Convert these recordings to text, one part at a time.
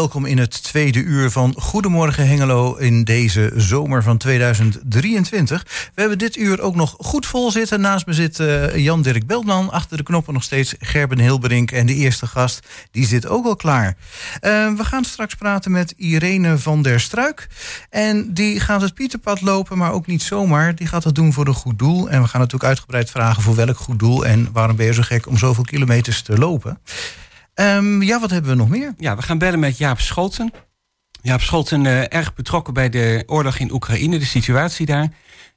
Welkom in het tweede uur van Goedemorgen Hengelo in deze zomer van 2023. We hebben dit uur ook nog goed vol zitten. Naast me zit uh, Jan-Dirk Beltman. Achter de knoppen nog steeds Gerben Hilberink. En de eerste gast, die zit ook al klaar. Uh, we gaan straks praten met Irene van der Struik. En die gaat het Pieterpad lopen, maar ook niet zomaar. Die gaat dat doen voor een goed doel. En we gaan natuurlijk uitgebreid vragen voor welk goed doel... en waarom ben je zo gek om zoveel kilometers te lopen. Um, ja, wat hebben we nog meer? Ja, we gaan bellen met Jaap Scholten. Jaap Scholten, uh, erg betrokken bij de oorlog in Oekraïne, de situatie daar.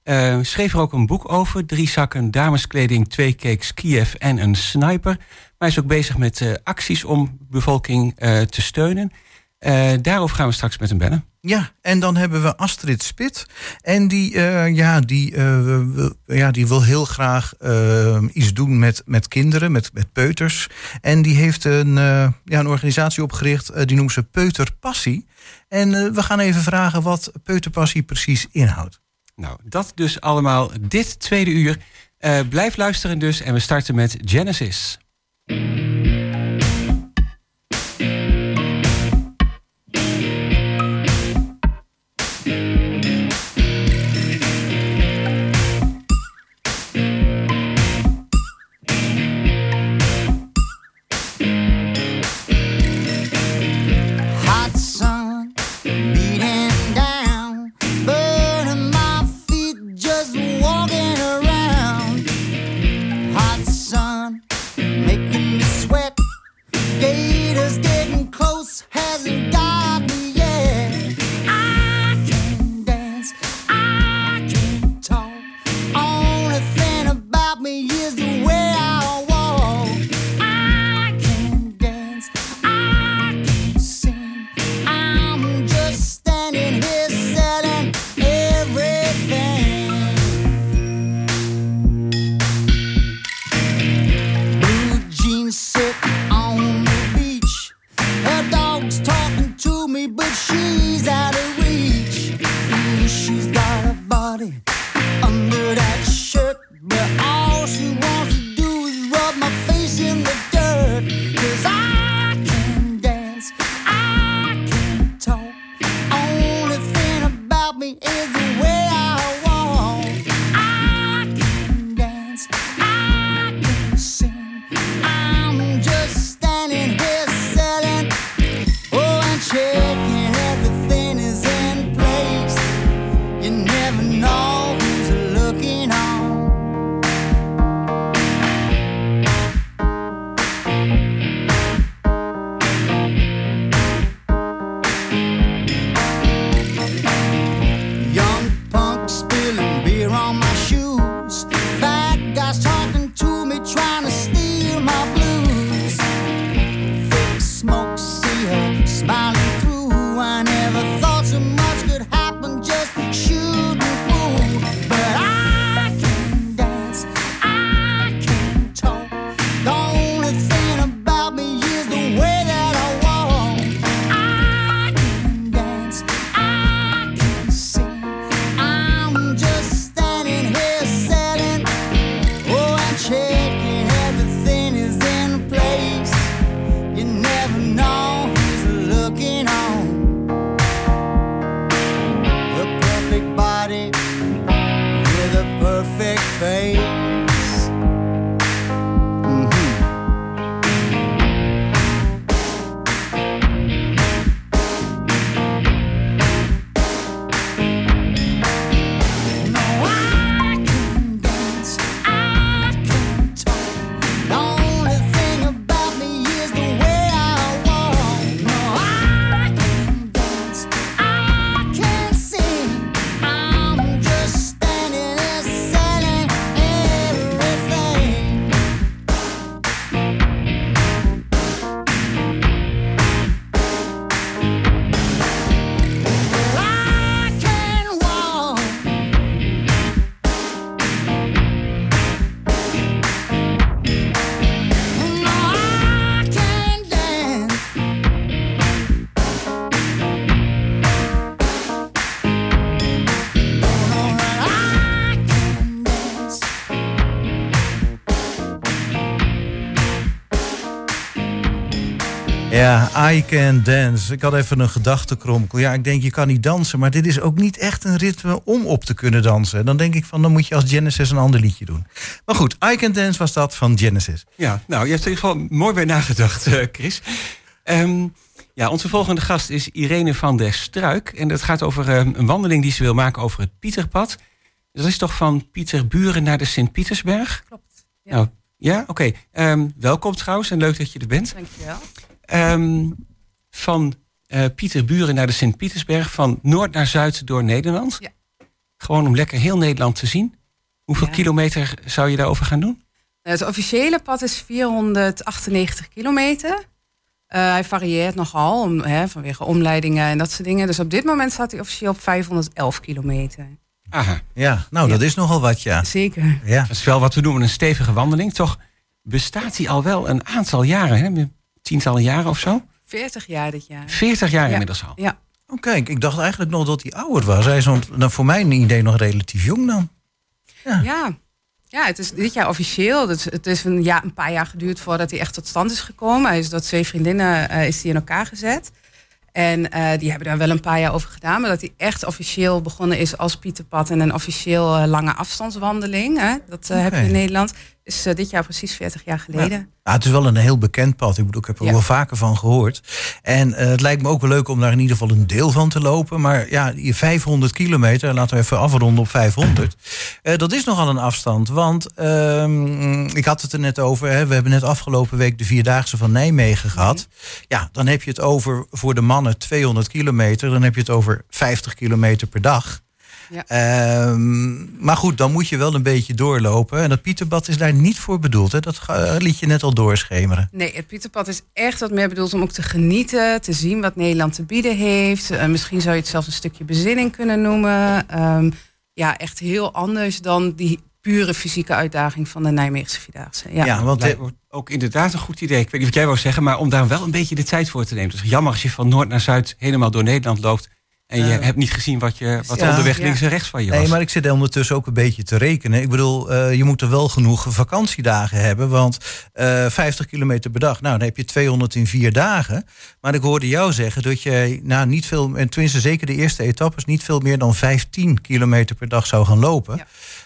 Uh, schreef er ook een boek over. Drie zakken dameskleding, twee cakes Kiev en een sniper. Maar hij is ook bezig met uh, acties om bevolking te steunen. Daarover gaan we straks met hem bellen. Ja, en dan hebben we Astrid Spit. En die, uh, ja, die, uh, ja, die wil heel graag iets doen met, met kinderen, met, met peuters. En die heeft een, ja, een organisatie opgericht, die noemt ze Peuterpassie. En we gaan even vragen wat Peuterpassie precies inhoudt. Nou, dat dus allemaal dit tweede uur. blijf luisteren dus en we starten met Genesis. I Can Dance. Ik had even een gedachtekromkel. Ja, ik denk je kan niet dansen, maar dit is ook niet echt een ritme om op te kunnen dansen. Dan denk ik van, dan moet je als Genesis een ander liedje doen. Maar goed, I Can Dance was dat van Genesis. Ja, nou, je hebt er in ieder geval mooi bij nagedacht, eh, Chris. Ehm, ja, onze volgende gast is Irene van der Struik. En dat gaat over eh, een wandeling die ze wil maken over het Pieterpad. Dat is toch van Pieterburen naar de Sint-Pietersberg? Klopt. Ja, nou, ja? oké. Ehm, welkom trouwens en leuk dat je er bent. Dankjewel. Um, van uh, Pieterburen naar de Sint-Pietersberg, van noord naar zuid door Nederland. Ja. Gewoon om lekker heel Nederland te zien. Hoeveel Ja. kilometer zou je daarover gaan doen? Het officiële pad is 498 kilometer. Eh, hij varieert nogal om, hè, vanwege omleidingen en dat soort dingen. Dus op dit moment staat hij officieel op 511 kilometer. Aha, Ja, nou, dat is nogal wat, ja. Zeker. Ja, dat is wel wat we noemen een stevige wandeling. Toch bestaat hij al wel een aantal jaren, hè? Tientallen jaren of zo? 40 jaar dit jaar. 40 jaar Ja. inmiddels al. Ja, oh, kijk, ik dacht eigenlijk nog dat hij ouder was. Hij is ont- nou, voor mijn idee nog relatief jong dan. ja. ja het is dit jaar officieel. Dus het is een, jaar, een paar jaar geduurd voordat hij echt tot stand is gekomen. Hij is door twee vriendinnen eh, is hij in elkaar gezet. En eh, die hebben daar wel een paar jaar over gedaan. Maar dat hij echt officieel begonnen is als Pieterpad en een officieel eh, lange afstandswandeling. Hè? Dat eh, heb je Oké. in Nederland. Is eh, dit jaar precies 40 jaar geleden. Ja, het is wel een heel bekend pad. Ik bedoel, ik heb er Ja. wel vaker van gehoord. En eh, het lijkt me ook wel leuk om daar in ieder geval een deel van te lopen. Maar ja, die 500 kilometer, laten we even afronden op 500. eh, dat is nogal een afstand. Want ehm, ik had het er net over. Hè, we hebben net afgelopen week de Vierdaagse van Nijmegen gehad. Ja, dan heb je het over voor de mannen 200 kilometer. Dan heb je het over 50 kilometer per dag. Ja. Ehm, maar goed, dan moet je wel een beetje doorlopen. En dat Pieterbad is daar niet voor bedoeld. Hè? Dat ga- liet je net al doorschemeren. Nee, het Pieterpad is echt wat meer bedoeld om ook te genieten, te zien wat Nederland te bieden heeft. Eh, misschien zou je het zelfs een stukje bezinning kunnen noemen. Ehm, ja, echt heel anders dan die pure fysieke uitdaging van de Nijmeegse Vierdaagse. Ja. Ja, want Lijkt me ook inderdaad een goed idee. Ik weet niet wat jij wou zeggen, maar om daar wel een beetje de tijd voor te nemen. Het is jammer als je van noord naar zuid helemaal door Nederland loopt. En je hebt niet gezien wat, je, wat Ja. onderweg Ja. links en rechts van je Nee, was. maar ik zit ondertussen ook een beetje te rekenen. Ik bedoel, eh, je moet er wel genoeg vakantiedagen hebben. Want eh 50 kilometer per dag, nou, dan heb je 204 dagen. Maar ik hoorde jou zeggen dat je nou, niet veel, en tenminste zeker de eerste etappes, niet veel meer dan 15 kilometer per dag zou gaan lopen. Ja.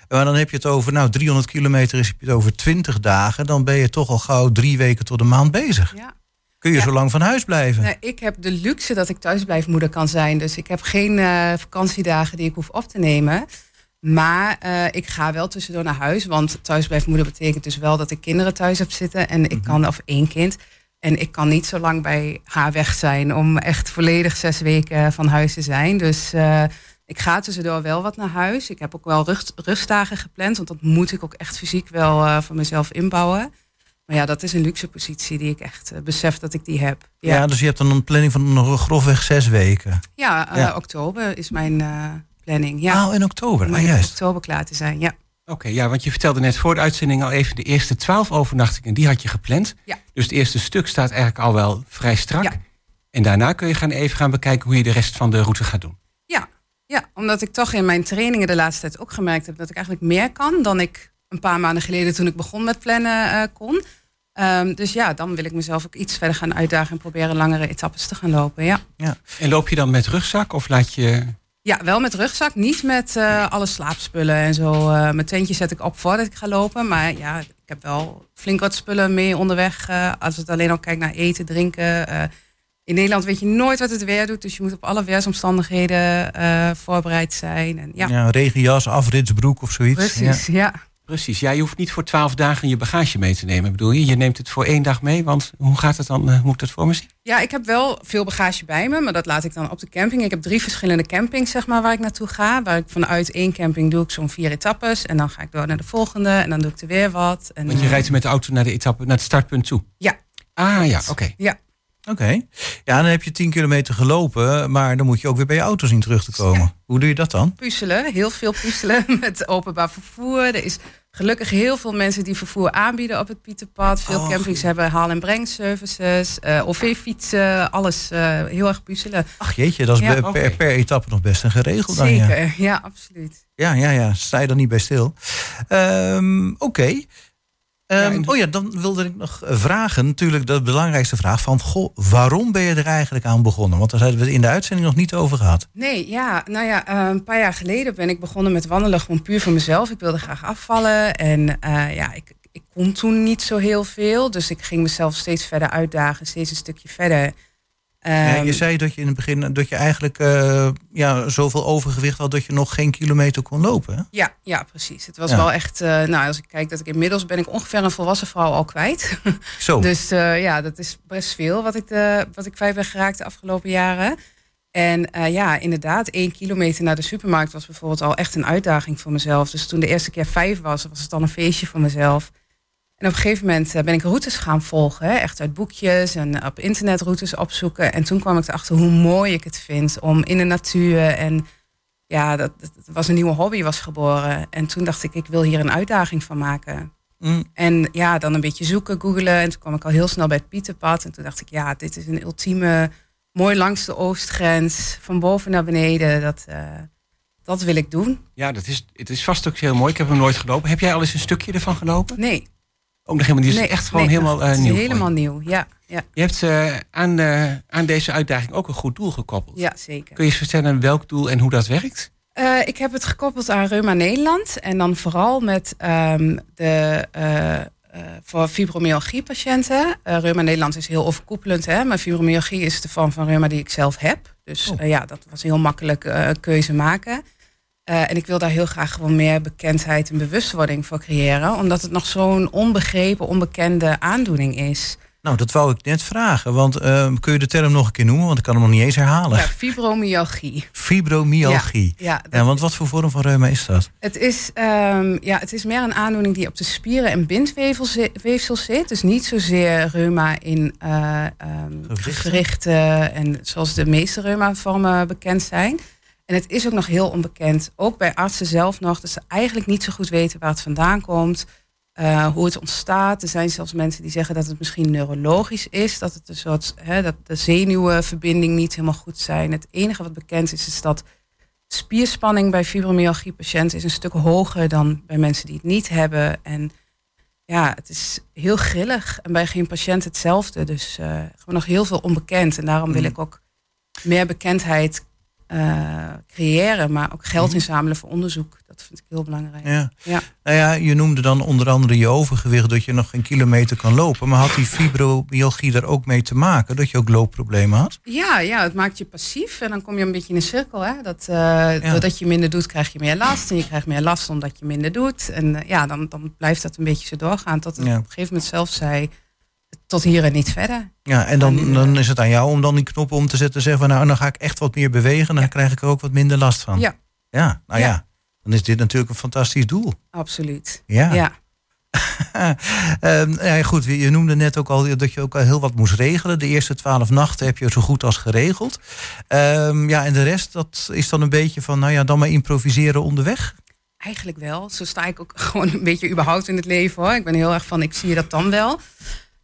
Maar dan heb je het over, nou, 300 kilometer is het over 20 dagen. Dan ben je toch al gauw drie weken tot een maand bezig. Ja. Kun je Ja. zo lang van huis blijven? Nou, ik heb de luxe dat ik thuisblijfmoeder kan zijn. Dus ik heb geen eh, vakantiedagen die ik hoef op te nemen. Maar eh, ik ga wel tussendoor naar huis. Want thuisblijfmoeder betekent dus wel dat ik kinderen thuis heb zitten. En ik kan, of één kind. En ik kan niet zo lang bij haar weg zijn om echt volledig zes weken van huis te zijn. Dus eh, ik ga tussendoor wel wat naar huis. Ik heb ook wel rust, rustdagen gepland. Want dat moet ik ook echt fysiek wel voor mezelf inbouwen. Maar ja, dat is een luxe positie die ik echt eh, besef dat ik die heb. Ja. dus je hebt dan een planning van nog grofweg zes weken. Ja, eh, Ja. oktober is mijn eh, planning. Ja, Ah, in oktober. om Ah, in juist. oktober klaar te zijn. Ja. Oké, ja, want je vertelde net voor de uitzending al even de eerste twaalf overnachtingen, die had je gepland. Ja. Dus het eerste stuk staat eigenlijk al wel vrij strak. Ja. En daarna kun je gaan even gaan bekijken hoe je de rest van de route gaat doen. Ja. ja, omdat ik toch in mijn trainingen de laatste tijd ook gemerkt heb dat ik eigenlijk meer kan dan ik een paar maanden geleden toen ik begon met plannen eh, kon. Ehm, dus ja, dan wil ik mezelf ook iets verder gaan uitdagen en proberen langere etappes te gaan lopen. Ja, En loop je dan met rugzak of laat je... ja wel met rugzak, niet met eh, alle slaapspullen en zo. Eh, mijn tentje zet ik op voordat ik ga lopen. Maar ja, ik heb wel flink wat spullen mee onderweg. als het alleen al kijkt naar eten, drinken. in Nederland weet je nooit wat het weer doet. Dus je moet op alle weersomstandigheden voorbereid zijn. En, ja, Ja, regenjas, afritsbroek of zoiets. precies. Ja. Precies, ja, je hoeft niet voor twaalf dagen je bagage mee te nemen, bedoel je? Je neemt het voor één dag mee, want hoe gaat het dan? eh, moet ik dat voor me zien? ja, ik heb wel veel bagage bij me. Maar dat laat ik dan op de camping. Ik heb drie verschillende campings zeg maar, waar ik naartoe ga. Waar ik vanuit één camping doe ik zo'n vier etappes. En dan ga ik door naar de volgende. En dan doe ik er weer wat. En, Want je eh, rijdt met de auto naar de etappe, naar het startpunt toe. Ja. Ah ja, oké. Ja, Oké. Ja, dan heb je 10 kilometer gelopen, maar dan moet je ook weer bij je auto zien terug te komen. Ja. Hoe doe je dat dan? puzzelen, heel veel puzzelen met openbaar vervoer. Er is gelukkig heel veel mensen die vervoer aanbieden op het Pieterpad. Veel Oh, campings hebben haal- en breng services, eh OV-fietsen, alles eh, heel erg puzzelen. Ach jeetje, dat is Ja, per, per, etappe nog best een geregeld dan. Ja. Zeker, ja, absoluut. ja, ja, ja. Sta je er niet bij stil. Ehm, Oké. Ehm, oh ja, dan wilde ik nog vragen, natuurlijk de belangrijkste vraag van... Goh, waarom ben je er eigenlijk aan begonnen? Want daar hebben we het in de uitzending nog niet over gehad. Nee, ja, nou ja, eh, een paar jaar geleden ben ik begonnen met wandelen gewoon puur voor mezelf. Ik wilde graag afvallen en uh, ja, ik, ik kon toen niet zo heel veel. Dus ik ging mezelf steeds verder uitdagen, steeds een stukje verder je ehm, zei dat je in het begin dat je eigenlijk uh, ja, zoveel overgewicht had dat je nog geen kilometer kon lopen. Ja, ja, precies. Het was wel echt. Uh, nou, als ik kijk dat ik inmiddels ben ik ongeveer een volwassen vrouw al kwijt. Zo. dus uh, ja, dat is best veel wat ik, de, wat ik kwijt ben geraakt de afgelopen jaren. En ja, inderdaad, één kilometer naar de supermarkt was bijvoorbeeld al echt een uitdaging voor mezelf. Dus toen de eerste keer vijf was, was het dan een feestje voor mezelf. En op een gegeven moment eh, ben ik routes gaan volgen, hè, echt uit boekjes en op internet routes opzoeken. En toen kwam ik erachter hoe mooi ik het vind om in de natuur en ja, dat, dat was een nieuwe hobby was geboren. En toen dacht ik, ik wil hier een uitdaging van maken. Mm. En ja, dan een beetje zoeken, googlen. En toen kwam ik al heel snel bij het Pieterpad. En toen dacht ik, ja, dit is een ultieme, mooi langs de oostgrens, van boven naar beneden. Dat, uh, dat wil ik doen. Ja, dat is, het is vast ook heel mooi. Ik heb hem nooit gelopen. Heb jij al eens een stukje ervan gelopen? Nee. Ook nog helemaal Die is echt gewoon helemaal uh, nieuw. Helemaal nieuw, ja. ja. Je hebt uh, aan, uh, aan deze uitdaging ook een goed doel gekoppeld. Ja, zeker. Kun je eens vertellen welk doel en hoe dat werkt? ik heb het gekoppeld aan Reuma Nederland. En dan vooral met um, de voor fibromyalgie-patiënten. Reuma Nederland is heel overkoepelend, hè? maar fibromyalgie is de vorm van reuma die ik zelf heb. Dus oh. ja, dat was een heel makkelijk keuze maken. Uh, en ik wil daar heel graag gewoon meer bekendheid en bewustwording voor creëren. Omdat het nog zo'n onbegrepen, onbekende aandoening is. Nou, dat wou ik net vragen. Want uh, kun je de term nog een keer noemen? Want ik kan hem nog niet eens herhalen. Ja, fibromyalgie. Fibromyalgie. Ja, ja, want wat voor vorm van reuma is dat? Het is, um, ja, het is meer een aandoening die op de spieren en bindweefsel zit. Dus niet zozeer reuma in uh, um, gewrichten. en zoals de meeste reuma-vormen bekend zijn. En het is ook nog heel onbekend, ook bij artsen zelf nog, dat ze eigenlijk niet zo goed weten waar het vandaan komt, uh, hoe het ontstaat. Er zijn zelfs mensen die zeggen dat het misschien neurologisch is, dat het een soort, hè, dat de zenuwverbinding niet helemaal goed zijn. Het enige wat bekend is, is dat spierspanning bij fibromyalgie-patiënten is een stuk hoger dan bij mensen die het niet hebben. En ja, het is heel grillig en bij geen patiënt hetzelfde. Dus uh, gewoon nog heel veel onbekend. En daarom wil mm. ik ook meer bekendheid uh, creëren, maar ook geld mhm. inzamelen voor onderzoek. Dat vind ik heel belangrijk. Ja. ja. Nou ja, je noemde dan onder andere je overgewicht, dat je nog geen kilometer kan lopen. Maar had die fibromyalgie daar ook mee te maken, dat je ook loopproblemen had? Ja, ja, het maakt je passief en dan kom je een beetje in een cirkel. Hè? Dat, uh, Doordat je minder doet, krijg je meer last. En je krijgt meer last omdat je minder doet. En uh, ja, dan, dan blijft dat een beetje zo doorgaan. Tot het op een gegeven moment zelf zei tot hier en niet verder. Ja, en dan, dan is het aan jou om dan die knop om te zetten en zeggen van nou, dan ga ik echt wat meer bewegen, dan krijg ik er ook wat minder last van. Ja. Ja, nou ja. dan is dit natuurlijk een fantastisch doel. Absoluut. Ja. ja. um, ja, goed, je noemde net ook al dat je ook al heel wat moest regelen. De eerste twaalf nachten heb je zo goed als geregeld. Um, ja, en de rest, dat is dan een beetje van, nou ja, dan maar improviseren onderweg. Eigenlijk wel. Zo sta ik ook gewoon een beetje überhaupt in het leven hoor. Ik ben heel erg van, ik zie je dat dan wel.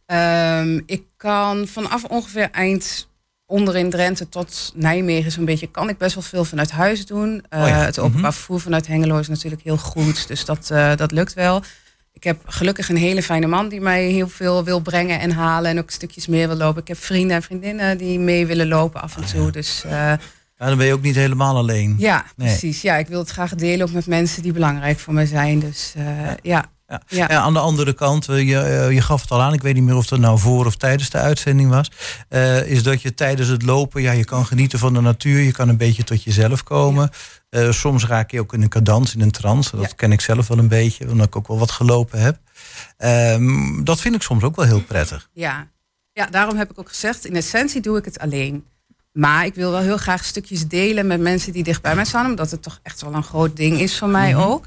Um, ik kan vanaf ongeveer eind onderin Drenthe tot Nijmegen zo'n beetje kan ik best wel veel vanuit huis doen. Uh, oh ja. Het openbaar mhm. vervoer vanuit Hengelo is natuurlijk heel goed, dus dat, uh, dat lukt wel. Ik heb gelukkig een hele fijne man die mij heel veel wil brengen en halen en ook stukjes meer wil lopen. Ik heb vrienden en vriendinnen die mee willen lopen af en toe. Dus, uh, ja, dan ben je ook niet helemaal alleen. Ja, precies. Ja, ik wil het graag delen ook met mensen die belangrijk voor mij zijn. Dus ja. ja. Ja. ja. aan de andere kant, eh, je, eh, je gaf het al aan, ik weet niet meer of dat nou voor of tijdens de uitzending was. Uh, is dat je tijdens het lopen, ja, je kan genieten van de natuur, je kan een beetje tot jezelf komen. Uh, soms raak je ook in een cadans, in een trance. Dat ken ik zelf wel een beetje, omdat ik ook wel wat gelopen heb. Um, dat vind ik soms ook wel heel prettig. Ja. ja, daarom heb ik ook gezegd, in essentie doe ik het alleen. Maar ik wil wel heel graag stukjes delen met mensen die dicht bij mij staan, omdat het toch echt wel een groot ding is voor mij mm -hmm. ook.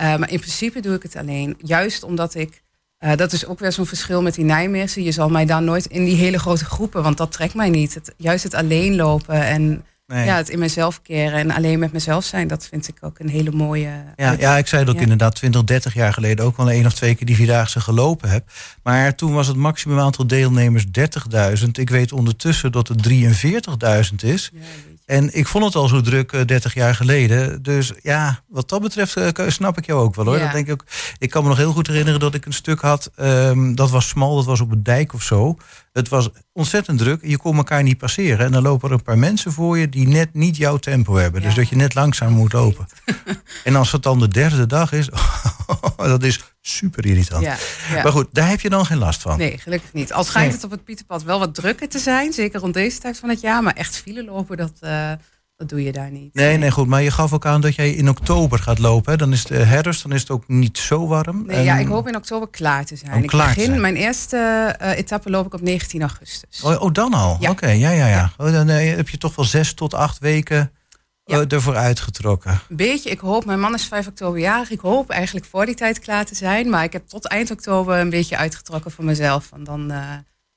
Uh, maar in principe doe ik het alleen. Juist omdat ik. Uh, dat is ook weer zo'n verschil met die Nijmeegse. Je zal mij daar nooit in die hele grote groepen, want dat trekt mij niet. Het, juist het alleen lopen en nee. ja, het in mezelf keren en alleen met mezelf zijn, dat vind ik ook een hele mooie. Ja, ja ik zei dat ik inderdaad 20, 30 jaar geleden ook wel één of twee keer die vierdaagse gelopen heb. Maar toen was het maximum aantal deelnemers 30.000. Ik weet ondertussen dat het 43.000 is. Ja, En ik vond het al zo druk uh, 30 jaar geleden. Dus ja, wat dat betreft uh, snap ik jou ook wel hoor. Ja. Dat denk ik, ook. ik kan me nog heel goed herinneren dat ik een stuk had. Um, dat was smal, dat was op een dijk of zo. Het was ontzettend druk. Je kon elkaar niet passeren. En dan lopen er een paar mensen voor je die net niet jouw tempo hebben. Ja. Dus dat je net langzaam moet lopen. en als het dan de derde dag is, dat is super irritant. Ja, ja. Maar goed, daar heb je dan geen last van. Nee, gelukkig niet. Al schijnt Nee. het op het Pieterpad wel wat drukker te zijn. Zeker rond deze tijd van het jaar. Maar echt file lopen, dat, uh, dat doe je daar niet. Nee, nee, goed. Maar je gaf ook aan dat jij in oktober gaat lopen. Hè? Dan is het herfst, dan is het ook niet zo warm. Nee, ja, ik hoop in oktober klaar te zijn. Klaar ik te begin, zijn. mijn eerste uh, etappe loop ik op 19 augustus. Oh, oh dan al? Ja. Oké, okay, ja, ja, ja. Ja. Oh, dan uh, heb je toch wel zes tot acht weken Ja. uh, ervoor uitgetrokken. Een beetje, ik hoop, mijn man is 5 oktober jarig. Ik hoop eigenlijk voor die tijd klaar te zijn. Maar ik heb tot eind oktober een beetje uitgetrokken voor mezelf. En dan, uh,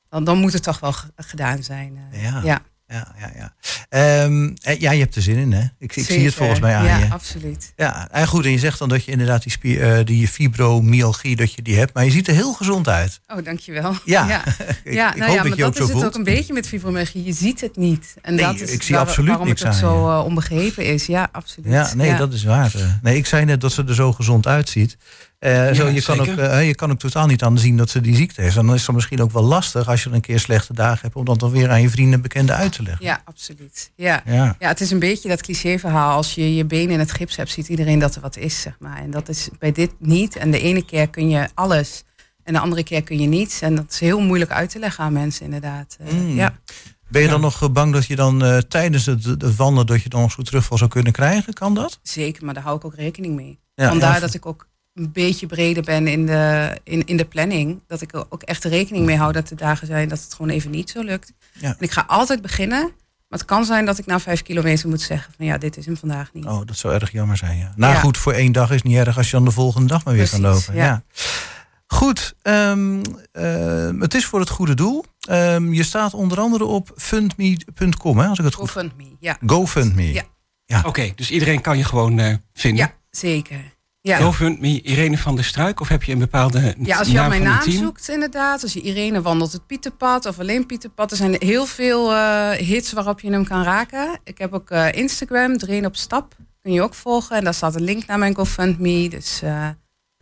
dan, dan moet het toch wel gedaan zijn. Uh, ja. ja. Ja, ja, ja. Um, ja, je hebt er zin in, hè? Ik, ik zie het volgens mij aan ja, je. absoluut. Ja, en goed. En je zegt dan dat je inderdaad die, spier, uh, die fibromyalgie, dat je die hebt. Maar je ziet er heel gezond uit. Oh, dankjewel. Ja, ja. ik, ja, ik nou hoop ja, dat maar je ook dat is het voelt. ook een beetje met fibromyalgie. Je ziet het niet. En Nee, dat is ik zie waar, absoluut waarom niks het ook zo je. uh, onbegrepen is. Ja, absoluut. Ja, nee, ja. dat is waar. Nee, ik zei net dat ze er zo gezond uitziet. Uh, zo, je, kan ook, uh, je kan ook totaal niet aan zien dat ze die ziekte heeft. En dan is het misschien ook wel lastig als je een keer slechte dagen hebt... om dat dan weer aan je vrienden en bekenden uit te leggen. Ja, absoluut. Ja. Ja. ja, het is een beetje dat clichéverhaal. Als je je benen in het gips hebt, ziet iedereen dat er wat is, zeg maar. En dat is bij dit niet. En de ene keer kun je alles en de andere keer kun je niets. En dat is heel moeilijk uit te leggen aan mensen, inderdaad. Uh, Mm. Ja. Ben je dan Ja. nog bang dat je dan uh, tijdens het, het wandelen... dat je dan nog zo'n terugval zou kunnen krijgen? Kan dat? Zeker, maar daar hou ik ook rekening mee. Ja, Vandaar ja. dat ik ook een beetje breder ben in de, in, in de planning. Dat ik er ook echt rekening mee hou dat er dagen zijn dat het gewoon even niet zo lukt. Ja. En ik ga altijd beginnen. Maar het kan zijn dat ik na vijf kilometer moet zeggen van ja, dit is hem vandaag niet. Oh, dat zou erg jammer zijn, ja. Nou Ja. goed, voor één dag is het niet erg... als je dan de volgende dag maar weer kan lopen. Ja. ja. Goed, um, uh, het is voor het goede doel. Um, je staat onder andere op fundme.com, hè, als ik het goed... GoFundMe, ja. GoFundMe. Ja. Ja. Oké, okay, dus iedereen kan je gewoon uh, vinden. Ja, zeker. Ja. GoFundMe, Irene van der Struik? Of heb je een bepaalde Ja, als je naam op mijn naam zoekt inderdaad. Als je Irene wandelt het Pieterpad of alleen Pieterpad. Er zijn heel veel uh, hits waarop je hem kan raken. Ik heb ook uh, Instagram, Dreen op stap. Kun je ook volgen. En daar staat een link naar mijn GoFundMe. Dus uh,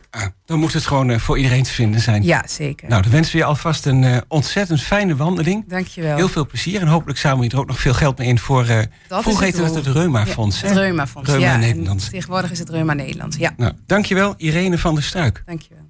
ah, dan moet het gewoon uh, voor iedereen te vinden zijn. ja, zeker. Nou, dan wensen we je alvast een uh, ontzettend fijne wandeling. Dankjewel. Heel veel plezier en hopelijk zamel je er ook nog veel geld mee in voor... Uh, dat vroeger heette dat het Reuma-fonds. Ja, het Reuma-fonds, Reuma ja. Nederland. En tegenwoordig is het Reuma Nederland, ja. Nou, dankjewel Irene van der Struik. Dankjewel.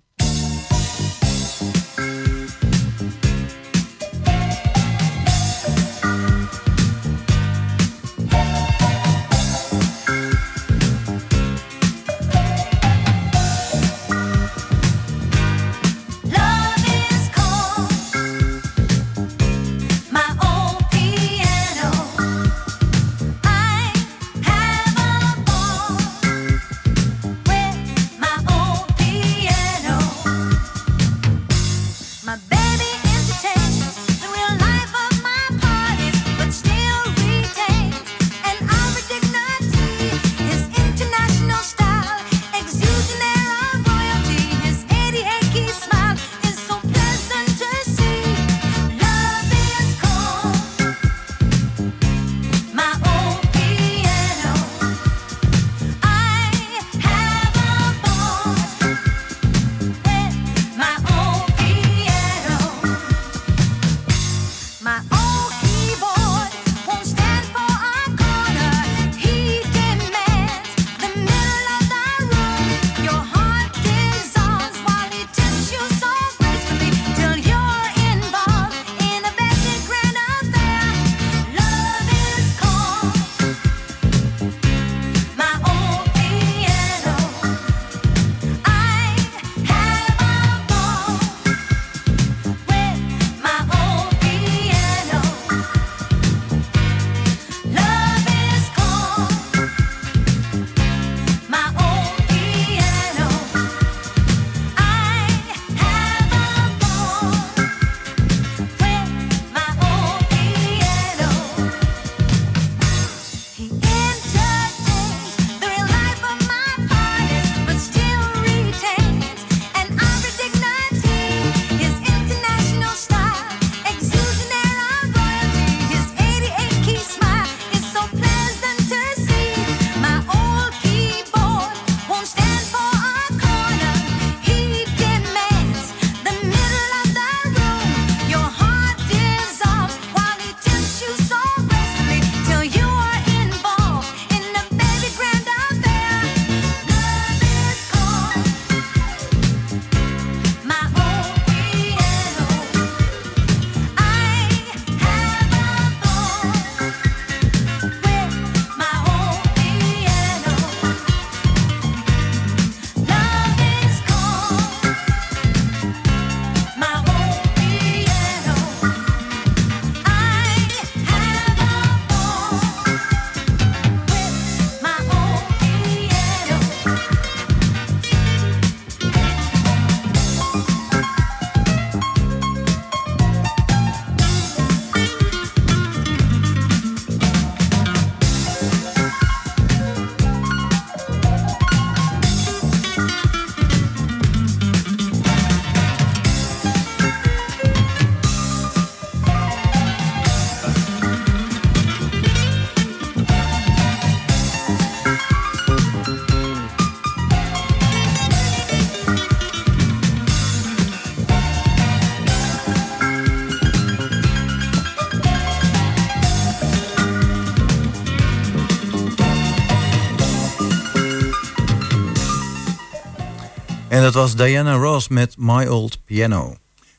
Dat was Diana Ross met My Old Piano.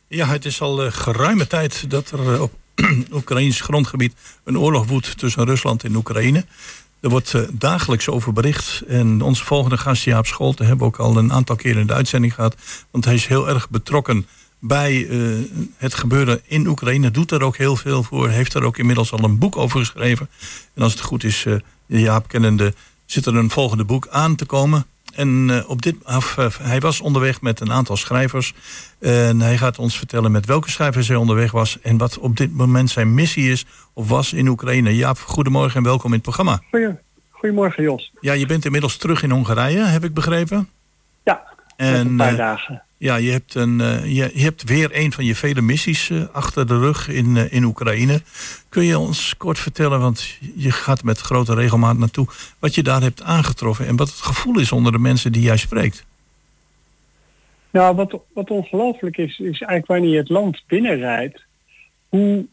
Ja, het is al eh, geruime tijd dat er eh, op Oekraïns grondgebied een oorlog woedt tussen Rusland en Oekraïne. Er wordt eh, dagelijks over bericht. En onze volgende gast, Jaap Scholte, hebben we ook al een aantal keren in de uitzending gehad. Want hij is heel erg betrokken bij het gebeuren in Oekraïne. Doet er ook heel veel voor. Heeft er ook inmiddels al een boek over geschreven. En als het goed is, eh, Jaap kennende, zit er een volgende boek aan te komen. En eh, op dit, af, eh, hij was onderweg met een aantal schrijvers. En hij gaat ons vertellen met welke schrijvers hij onderweg was. En wat op dit moment zijn missie is of was in Oekraïne. Jaap, goedemorgen en welkom in het programma. Goedemorgen Jos. Ja, je bent inmiddels terug in Hongarije, heb ik begrepen. Ja, En een paar eh, dagen. Ja, je hebt, een, eh, je, hebt weer een van je vele missies eh, achter de rug in, eh, in Oekraïne. Kun je ons kort vertellen, want je gaat met grote regelmaat naartoe, wat je daar hebt aangetroffen en wat het gevoel is onder de mensen die jij spreekt? Nou, wat, wat ongelooflijk is, is eigenlijk wanneer je het land binnenrijdt, hoe,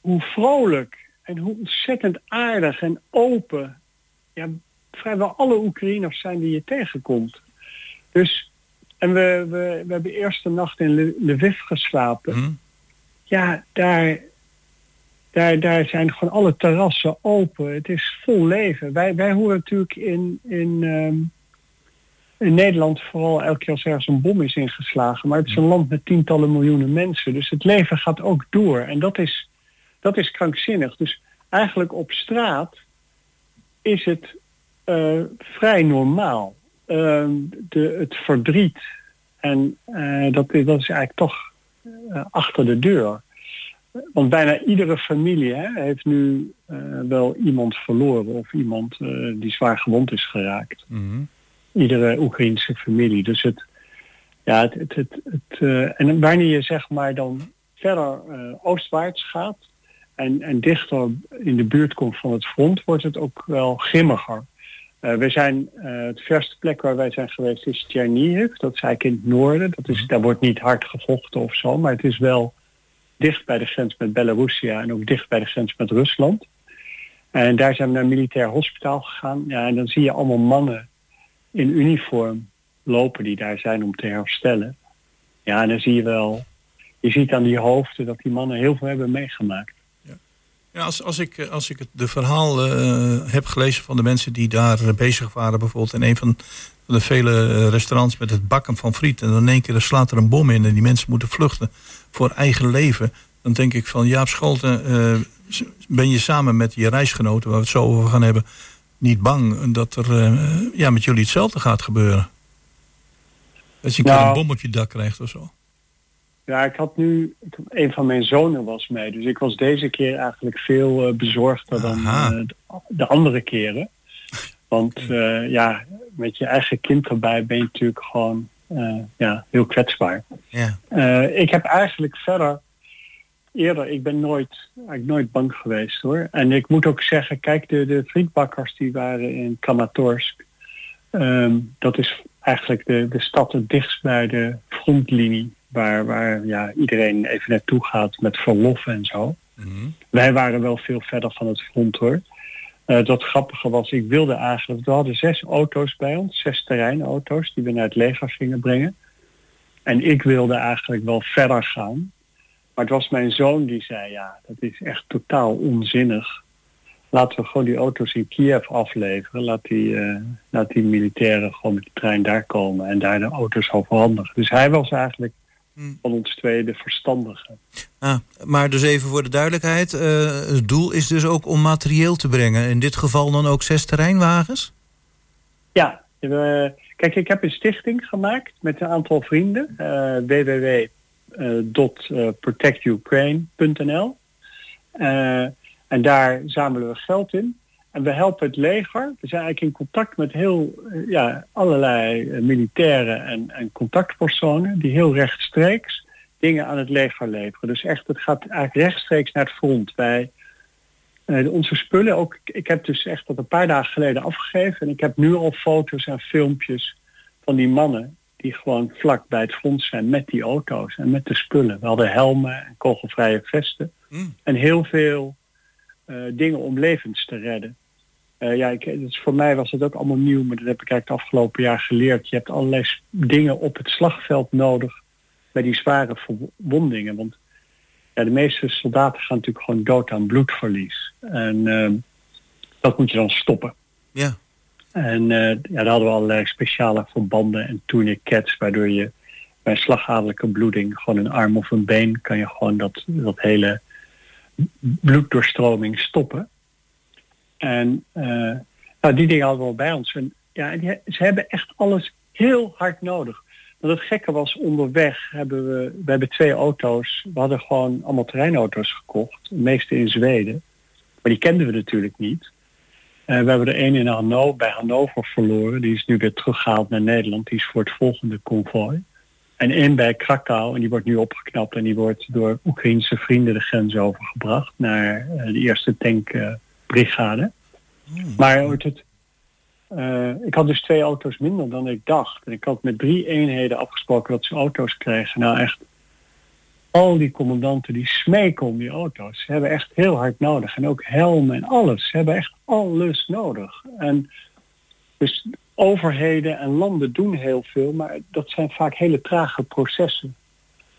hoe vrolijk en hoe ontzettend aardig en open ja, vrijwel alle Oekraïners zijn die je tegenkomt. Dus, en we, we, we hebben eerst de nacht in Lviv geslapen. Hm? ja, daar, daar, daar zijn gewoon alle terrassen open. Het is vol leven. Wij, wij horen natuurlijk in, in, ehm, in Nederland vooral elke keer als ergens een bom is ingeslagen. Maar het is een land met tientallen miljoenen mensen. Dus het leven gaat ook door. En dat is, dat is krankzinnig. Dus eigenlijk op straat is het eh, vrij normaal. Ehm, de, het verdriet. En eh, dat, is- dat is eigenlijk toch eh, achter de deur. Want bijna iedere familie hè, heeft nu eh, wel iemand verloren of iemand die zwaar gewond is geraakt. Iedere Oekraïnse familie. Dus het, ja, het, het, het, het, en wanneer je zeg maar dan verder oostwaarts gaat en, en dichter in de buurt komt van het front, wordt het ook wel grimmiger. Eh, we zijn, eh, het verste plek waar wij zijn geweest is Tchernihiv. Dat is eigenlijk in het noorden. Dat is, daar wordt niet hard gevochten of zo, maar het is wel dicht bij de grens met Belarusia en ook dicht bij de grens met Rusland. En daar zijn we naar een militair hospitaal gegaan. Ja, en dan zie je allemaal mannen in uniform lopen die daar zijn om te herstellen. Ja, en dan zie je wel, je ziet aan die hoofden dat die mannen heel veel hebben meegemaakt. Ja, als, als ik, eh, als ik het de verhaal eh, heb gelezen van de mensen die daar eh, bezig waren, bijvoorbeeld in een van, de vele restaurants met het bakken van friet, en dan in één keer slaat er een bom in en die mensen moeten vluchten voor eigen leven, dan denk ik van Jaap Scholten, s- ben je samen met je reisgenoten, waar we het zo over gaan hebben, niet bang dat er ja, met jullie hetzelfde gaat gebeuren? Dat je een keer Nou. een bom op je dak krijgt of zo. Ja, ik had nu, een van mijn zonen was mee, dus ik was deze keer eigenlijk veel eh, bezorgder dan eh, de- de andere keren. Want eh, ja, met je eigen kind erbij ben je natuurlijk gewoon ja, heel kwetsbaar. Ja. Ik heb eigenlijk verder eerder, ik ben nooit, eigenlijk nooit bang geweest hoor. En ik moet ook zeggen, kijk, de, de frietbakkers die waren in Kramatorsk. ehm, dat is eigenlijk de, de stad het dichtst bij de frontlinie. Waar, waar ja, iedereen even naartoe gaat met verlof en zo. Wij waren wel veel verder van het front hoor. Eh dat grappige was, ik wilde eigenlijk, we hadden zes auto's bij ons, zes terreinauto's die we naar het leger gingen brengen. En ik wilde eigenlijk wel verder gaan. Maar het was mijn zoon die zei, ja, dat is echt totaal onzinnig. Laten we gewoon die auto's in Kiev afleveren. Laat die, eh, laat die militairen gewoon met de trein daar komen en daar de auto's overhandigen. Dus hij was eigenlijk. Van ons twee de verstandige. Ah, maar dus even voor de duidelijkheid. eh, het doel is dus ook om materieel te brengen. In dit geval dan ook zes terreinwagens? Ja, we- kijk, ik heb een stichting gemaakt met een aantal vrienden. eh www.protectukraine.nl Eh, En daar zamelen we geld in. En we helpen het leger. We zijn eigenlijk in contact met heel, eh, ja, allerlei eh, militairen en, en contactpersonen die heel rechtstreeks dingen aan het leger leveren. Dus echt, het gaat eigenlijk rechtstreeks naar het front. Wij, eh, onze spullen, ook, ik heb dus echt dat een paar dagen geleden afgegeven. En ik heb nu al foto's en filmpjes van die mannen die gewoon vlak bij het front zijn met die auto's en met de spullen. We hadden helmen en kogelvrije vesten Mm. en heel veel dingen om levens te redden. Eh, ja, ik, dus voor mij was het ook allemaal nieuw, maar dat heb ik eigenlijk het afgelopen jaar geleerd. Je hebt allerlei dingen op het slagveld nodig bij die zware verwondingen. Want ja, de meeste soldaten gaan natuurlijk gewoon dood aan bloedverlies. En ehm, dat moet je dan stoppen. Ja. En eh, ja, daar hadden we allerlei speciale verbanden en tourniquets, waardoor je bij slagadelijke bloeding, gewoon een arm of een been, kan je gewoon dat, dat hele bloeddoorstroming stoppen. En eh, nou, die dingen hadden we al bij ons. En ja, ze hebben echt alles heel hard nodig. Want het gekke was, onderweg hebben we, we hebben twee auto's. We hadden gewoon allemaal terreinauto's gekocht. De meeste in Zweden. Maar die kenden we natuurlijk niet. Eh, we hebben er één in bij Hannover verloren. Die is nu weer teruggehaald naar Nederland. Die is voor het volgende konvooi. En één bij Krakau. En die wordt nu opgeknapt. En die wordt door Oekraïnse vrienden de grens overgebracht. Naar eh, de eerste tankbrigade. Maar hoe heet het, eh, ik had dus twee auto's minder dan ik dacht. En ik had met drie eenheden afgesproken dat ze auto's kregen. Nou echt, al die commandanten die smeken om die auto's. Ze hebben echt heel hard nodig. En ook helmen en alles. Ze hebben echt alles nodig. En dus overheden en landen doen heel veel, maar dat zijn vaak hele trage processen.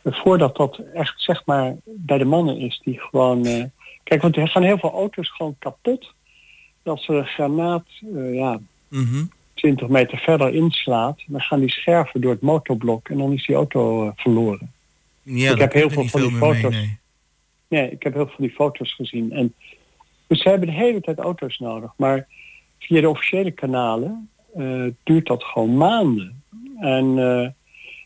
Voordat dat echt zeg maar bij de mannen is die gewoon. eh, kijk, want er gaan heel veel auto's gewoon kapot. Als er een granaat eh, ja, Mhm. 20 meter verder inslaat, dan gaan die scherven door het motorblok en dan is die auto eh, verloren. Ja, Ik heb heel veel van die meer mee, foto's. nee. Nee, ik heb heel veel van die foto's gezien. En, dus ze hebben de hele tijd auto's nodig. Maar via de officiële kanalen eh, duurt dat gewoon maanden. En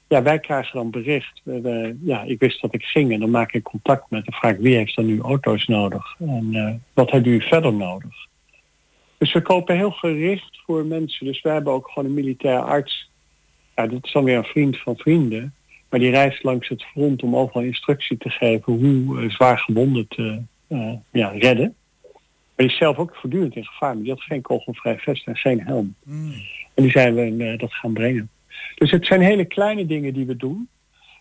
ja, wij krijgen dan bericht. We- we- ja, ik wist dat ik ging en dan maak ik contact met en vraag wie heeft dan nu auto's nodig? En eh, wat hebben u verder nodig? Dus we kopen heel gericht voor mensen. Dus wij hebben ook gewoon een militair arts. Ja, dat is dan weer een vriend van vrienden. Maar die reist langs het front om overal instructie te geven hoe eh, zwaar gewonden te eh, ja, redden. Maar die is zelf ook voortdurend in gevaar. Maar die had geen kogelvrij vest en geen helm. Mm. En die zijn we dat gaan brengen. Dus het zijn hele kleine dingen die we doen.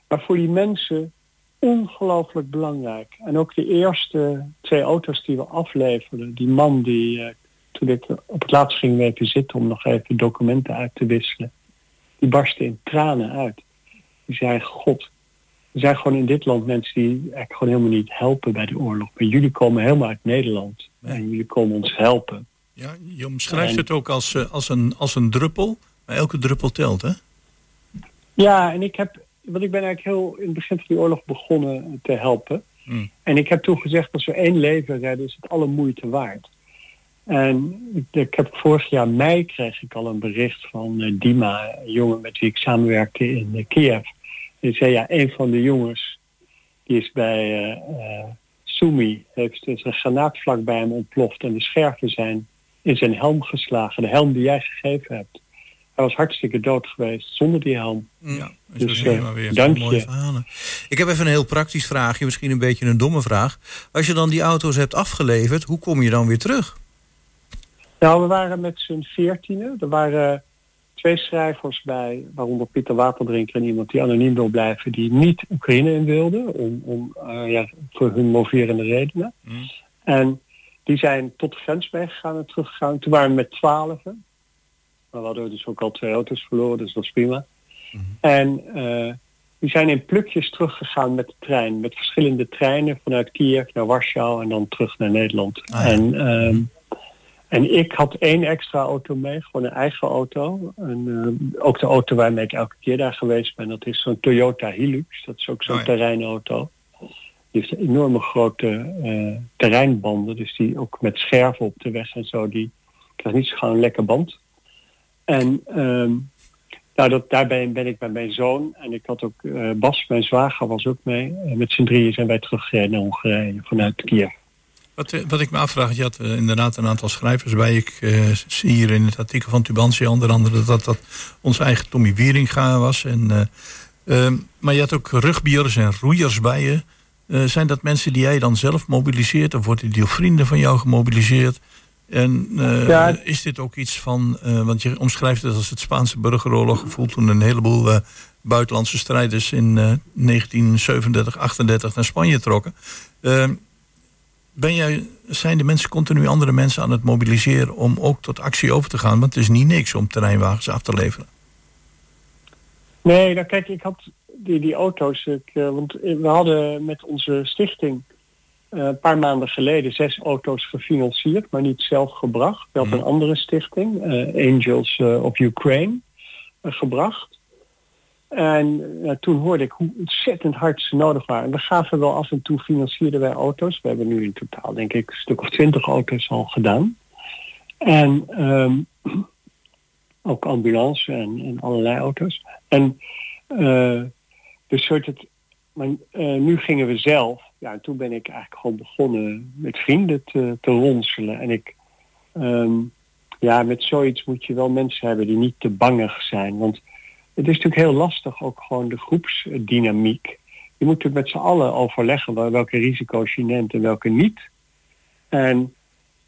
Maar voor die mensen ongelooflijk belangrijk. En ook de eerste twee auto's die we afleverden. Die man die, eh, toen ik op het laatst ging weten zitten om nog even documenten uit te wisselen. Die barstte in tranen uit. Die zei, god, er zijn gewoon in dit land mensen die eigenlijk gewoon helemaal niet helpen bij de oorlog. Maar jullie komen helemaal uit Nederland. En jullie komen ons helpen. Ja, je omschrijft En- het ook als, eh, als, een, als een druppel. Maar elke druppel telt, hè? Ja, en ik heb, want ik ben eigenlijk heel in het begin van die oorlog begonnen te helpen. Hmm. En ik heb toen gezegd, als we één leven redden, is het alle moeite waard. En ik, heb vorig jaar mei kreeg ik al een bericht van eh, Dima, een jongen met wie ik samenwerkte in eh, Kiev. Die zei, ja, een van de jongens, die is bij eh, Sumi, heeft dus een granaat vlak bij hem ontploft en de scherven zijn in zijn helm geslagen. De helm die jij gegeven hebt. Hij was hartstikke dood geweest zonder die helm. Ja, Dus, maar weer. dank Mooie je. verhalen. Ik heb even een heel praktisch vraagje, misschien een beetje een domme vraag. Als je dan die auto's hebt afgeleverd, hoe kom je dan weer terug? Nou, we waren met z'n veertienen. Er waren twee schrijvers bij, waaronder Pieter Waterdrinker en iemand die anoniem wil blijven, die niet Oekraïne in wilde, om, om eh, ja, voor hun moverende redenen. Mm. En die zijn tot de grens meegegaan en teruggegaan. Toen waren we met twaalfen. Maar we hadden dus ook al twee auto's verloren, dus dat is prima. En eh, die zijn in plukjes teruggegaan met de trein. Met verschillende treinen vanuit Kiev naar Warschau en dan terug naar Nederland. Ah, ja. en, ehm, en ik had één extra auto mee, gewoon een eigen auto. En, eh, ook de auto waarmee ik elke keer daar geweest ben, dat is zo'n Toyota Hilux. Dat is ook zo'n Oh ja. terreinauto. Die heeft enorme grote eh, terreinbanden, dus die ook met scherven op de weg en zo, die krijgt niet zo gauw een lekker band. En ehm, nou, dat, daarbij ben ik bij mijn zoon en ik had ook eh, Bas, mijn zwager, was ook mee. En met z'n drieën zijn wij teruggereden naar Hongarije vanuit Kiev. Wat, eh, wat ik me afvraag, je had eh, inderdaad een aantal schrijvers bij. Ik eh, zie hier in het artikel van Tubantia onder andere dat dat onze eigen Tommy Wieringa was. En, eh, ehm, maar je had ook rugbiers en roeiers bij je. Zijn dat mensen die jij dan zelf mobiliseert? Of worden die door vrienden van jou gemobiliseerd? En eh, Ja. is dit ook iets van, eh, want je omschrijft het als het Spaanse burgeroorlog gevoeld toen een heleboel eh, buitenlandse strijders in eh, 1937, 38 naar Spanje trokken. Ehm, Ben jij, zijn de mensen continu andere mensen aan het mobiliseren om ook tot actie over te gaan? Want het is niet niks om terreinwagens af te leveren. Nee, nou kijk, ik had die, die auto's. Ik, want we hadden met onze stichting een paar maanden geleden zes auto's gefinancierd, maar niet zelf gebracht. We hadden Mhm. een andere stichting, eh, Angels eh, of Ukraine, eh, gebracht. En eh, toen hoorde ik hoe ontzettend hard ze nodig waren. En we gaven wel af en toe financierden wij auto's. We hebben nu in totaal denk ik een stuk of twintig auto's al gedaan. En ehm, ook ambulance en, en allerlei auto's. En eh, dus soort het, maar, eh, nu gingen we zelf. Ja, en toen ben ik eigenlijk gewoon begonnen met vrienden te, te ronselen. En ik, ehm, ja, met zoiets moet je wel mensen hebben die niet te bangig zijn. Want het is natuurlijk heel lastig, ook gewoon de groepsdynamiek. Je moet natuurlijk met z'n allen overleggen wel- welke risico's je neemt en welke niet. En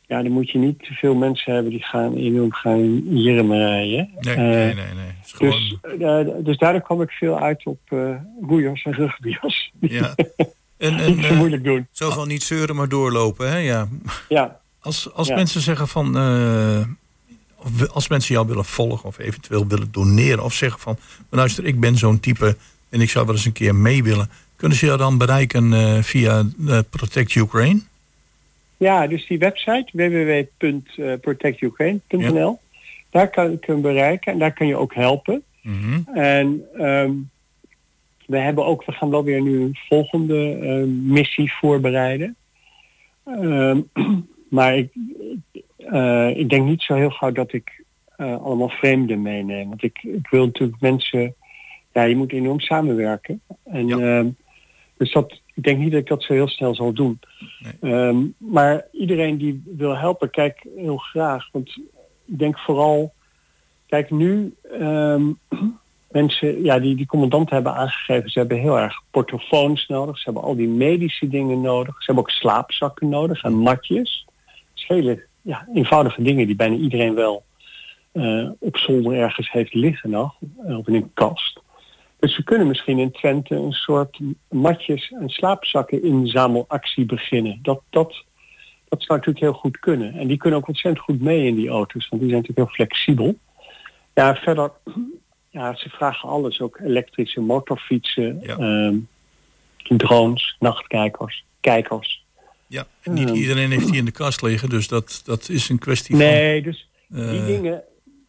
ja, dan moet je niet te veel mensen hebben die gaan enorm gaan jirmen rijden. Nee, Eh, nee, nee. nee. Gewoon, dus, eh, dus daardoor kwam ik veel uit op uh, roeiers en rugbyers. ja. En, en Niet zo eh, moeilijk doen. Zo van niet zeuren, maar doorlopen, hè? Ja. Ja, als, als Ja. mensen zeggen van... eh, als mensen jou willen volgen of eventueel willen doneren... of zeggen van, "Maar luister, ik ben zo'n type en ik zou wel eens een keer mee willen... kunnen ze jou dan bereiken eh, via Protect Ukraine? ja, dus die website www.protectukraine.nl. Daar kan je hem bereiken en daar kan je ook helpen. Mhm. En ehm, we hebben ook, we gaan wel weer nu een volgende eh, missie voorbereiden. Ehm, maar ik, eh, ik denk niet zo heel gauw dat ik eh, allemaal vreemden meeneem. Want ik, ik wil natuurlijk mensen, ja, je moet enorm samenwerken. En Ja. ehm, dus dat, ik denk niet dat ik dat zo heel snel zal doen. Nee. Ehm, maar iedereen die wil helpen, kijk heel graag. Want ik denk vooral, kijk nu, mensen, ja, die, die commandanten hebben aangegeven, ze hebben heel erg portofoons nodig. Ze hebben al die medische dingen nodig. Ze hebben ook slaapzakken nodig en matjes. Is hele ja, eenvoudige dingen die bijna iedereen wel eh, op zolder ergens heeft liggen nog. eh, Of in een kast. Dus we kunnen misschien in Twente een soort matjes en slaapzakken inzamelactie beginnen. Dat, dat, dat zou natuurlijk heel goed kunnen. En die kunnen ook ontzettend goed mee in die auto's, want die zijn natuurlijk heel flexibel. Ja, verder, ja, ze vragen alles, ook elektrische motorfietsen, Ja. ehm, drones, nachtkijkers, kijkers. Ja, en niet Ehm. iedereen heeft die in de kast liggen, dus dat, dat is een kwestie Nee, dus van... die eh, dingen,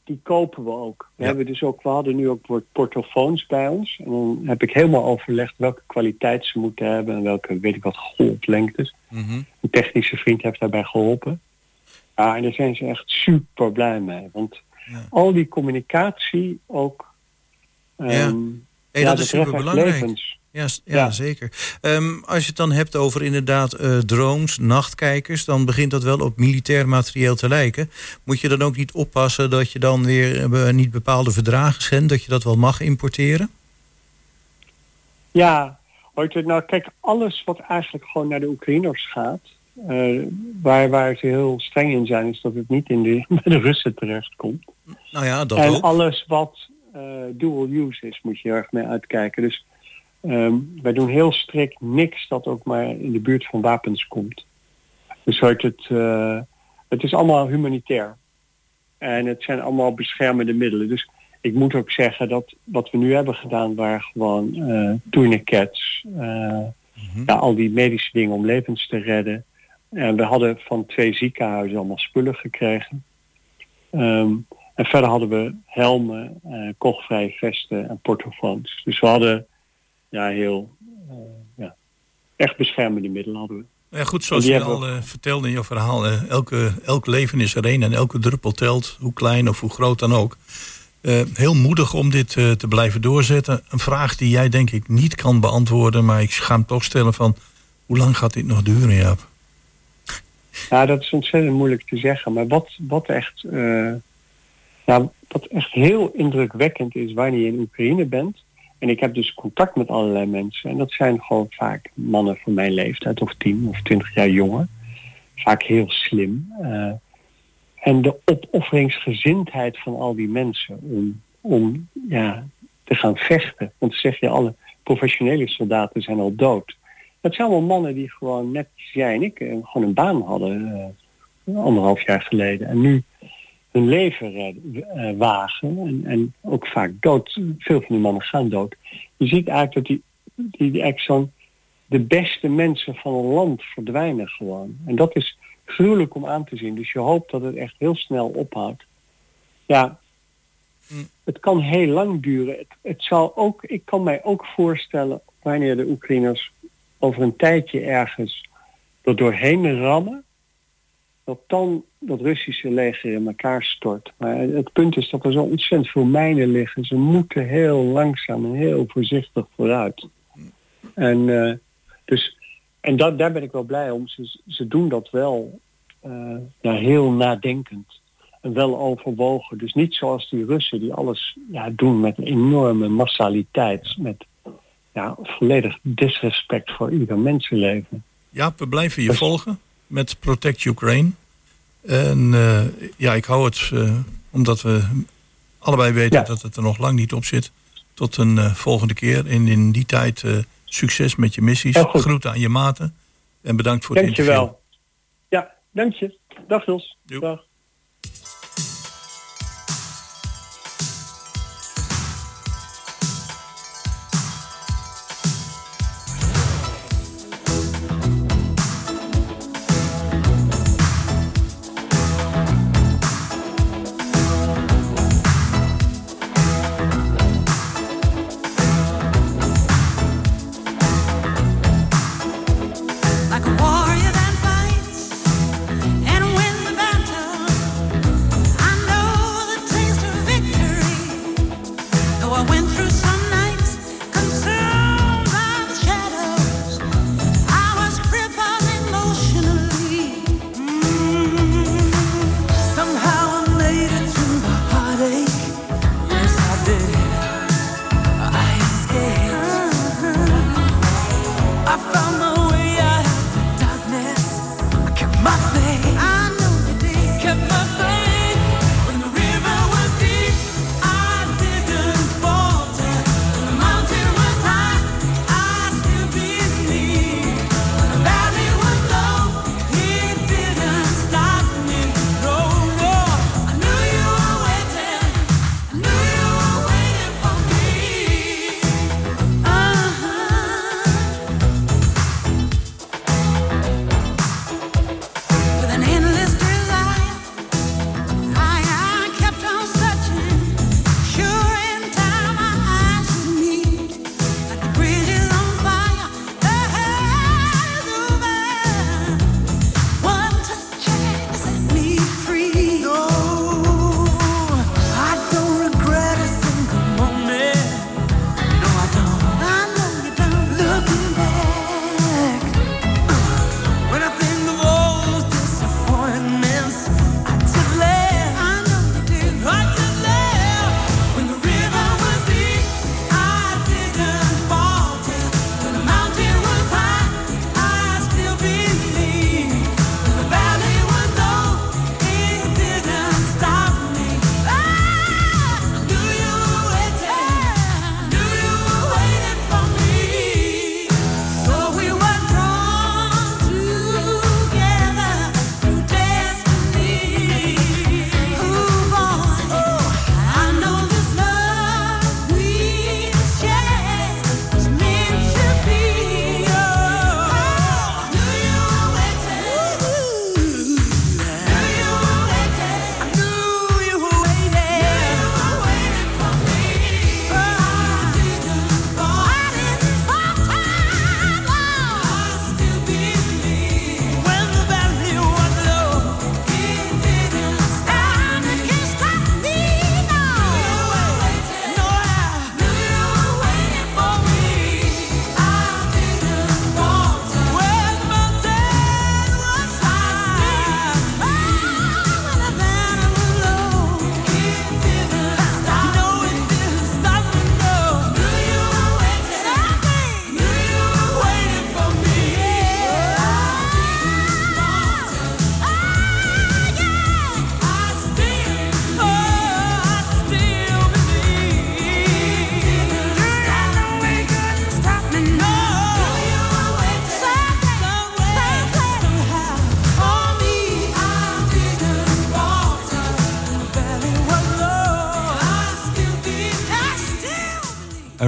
die kopen we ook. We, Ja. hebben dus ook, we hadden nu ook portofoons bij ons. En dan heb ik helemaal overlegd welke kwaliteit ze moeten hebben en welke, weet ik wat, golflengtes. mhm. Een technische vriend heeft daarbij geholpen. Ja, en daar zijn ze echt super blij mee. Want Ja. al die communicatie ook. Ehm, Ja. Hey, ja, dat is super belangrijk. Ja, ja, zeker. Ehm, als je het dan hebt over inderdaad eh, drones, nachtkijkers, dan begint dat wel op militair materieel te lijken. Moet je dan ook niet oppassen dat je dan weer eh, niet bepaalde verdragen schendt, dat je dat wel mag importeren? Ja, hoort nou, kijk, alles wat eigenlijk gewoon naar de Oekraïners gaat, eh, waar, waar ze heel streng in zijn, is dat het niet in de, bij de Russen terechtkomt. Nou ja, dat en ook. alles wat dual use is, moet je erg mee uitkijken. Dus ehm, wij doen heel strikt niks dat ook maar in de buurt van wapens komt. Dus het, eh, het is allemaal humanitair. En het zijn allemaal beschermende middelen. Dus ik moet ook zeggen dat wat we nu hebben gedaan waren gewoon eh tourniquets. eh, ja, al die medische dingen om levens te redden. En we hadden van twee ziekenhuizen allemaal spullen gekregen. Ehm, en verder hadden we helmen, kochvrije vesten en portofoons. Dus we hadden ja, heel eh, ja, echt beschermende middelen hadden we. Ja, goed, zoals je al eh, vertelde in je verhaal, elke, elk leven is er één en elke druppel telt, hoe klein of hoe groot dan ook. Heel moedig om dit te blijven doorzetten. Een vraag die jij denk ik niet kan beantwoorden, maar ik ga hem toch stellen van, hoe lang gaat dit nog duren, Jaap? Ja, dat is ontzettend moeilijk te zeggen. Maar wat, wat, echt, nou, wat echt heel indrukwekkend is wanneer je in Oekraïne bent. En ik heb dus contact met allerlei mensen. En dat zijn gewoon vaak mannen van mijn leeftijd, of tien of twintig jaar jonger. Vaak heel slim. Eh, en de opofferingsgezindheid van al die mensen om, om ja, te gaan vechten. Want zeg je, alle professionele soldaten zijn al dood. Dat zijn allemaal mannen die gewoon, net jij en ik, eh, gewoon een baan hadden eh, anderhalf jaar geleden. En nu hun leven redden, eh, wagen en, en ook vaak dood. Veel van die mannen gaan dood. Je ziet eigenlijk dat die, die, die zo'n de beste mensen van een land verdwijnen gewoon. En dat is gruwelijk om aan te zien. Dus je hoopt dat het echt heel snel ophoudt. Ja, het kan heel lang duren. Het, het zal ook, ik kan mij ook voorstellen wanneer de Oekraïners over een tijdje ergens er doorheen rammen, dat dan dat Russische leger in elkaar stort. Maar het punt is dat er zo ontzettend veel mijnen liggen. Ze moeten heel langzaam en heel voorzichtig vooruit. En, eh, dus, en dat, daar ben ik wel blij om. Ze, ze doen dat wel eh, ja, heel nadenkend. En wel overwogen. Dus niet zoals die Russen die alles ja, doen met een enorme massaliteit. Met ja, volledig disrespect voor ieder mensenleven. Jaap, we blijven je Dus- volgen met Protect Ukraine. En eh, ja, ik hou het, eh, omdat we allebei weten Ja. dat het er nog lang niet op zit. Tot een eh, volgende keer. En in die tijd succes met je missies. Groeten aan je maten. En bedankt voor het Dank je interview. wel. Ja, dank je. Dag Jos. Dag.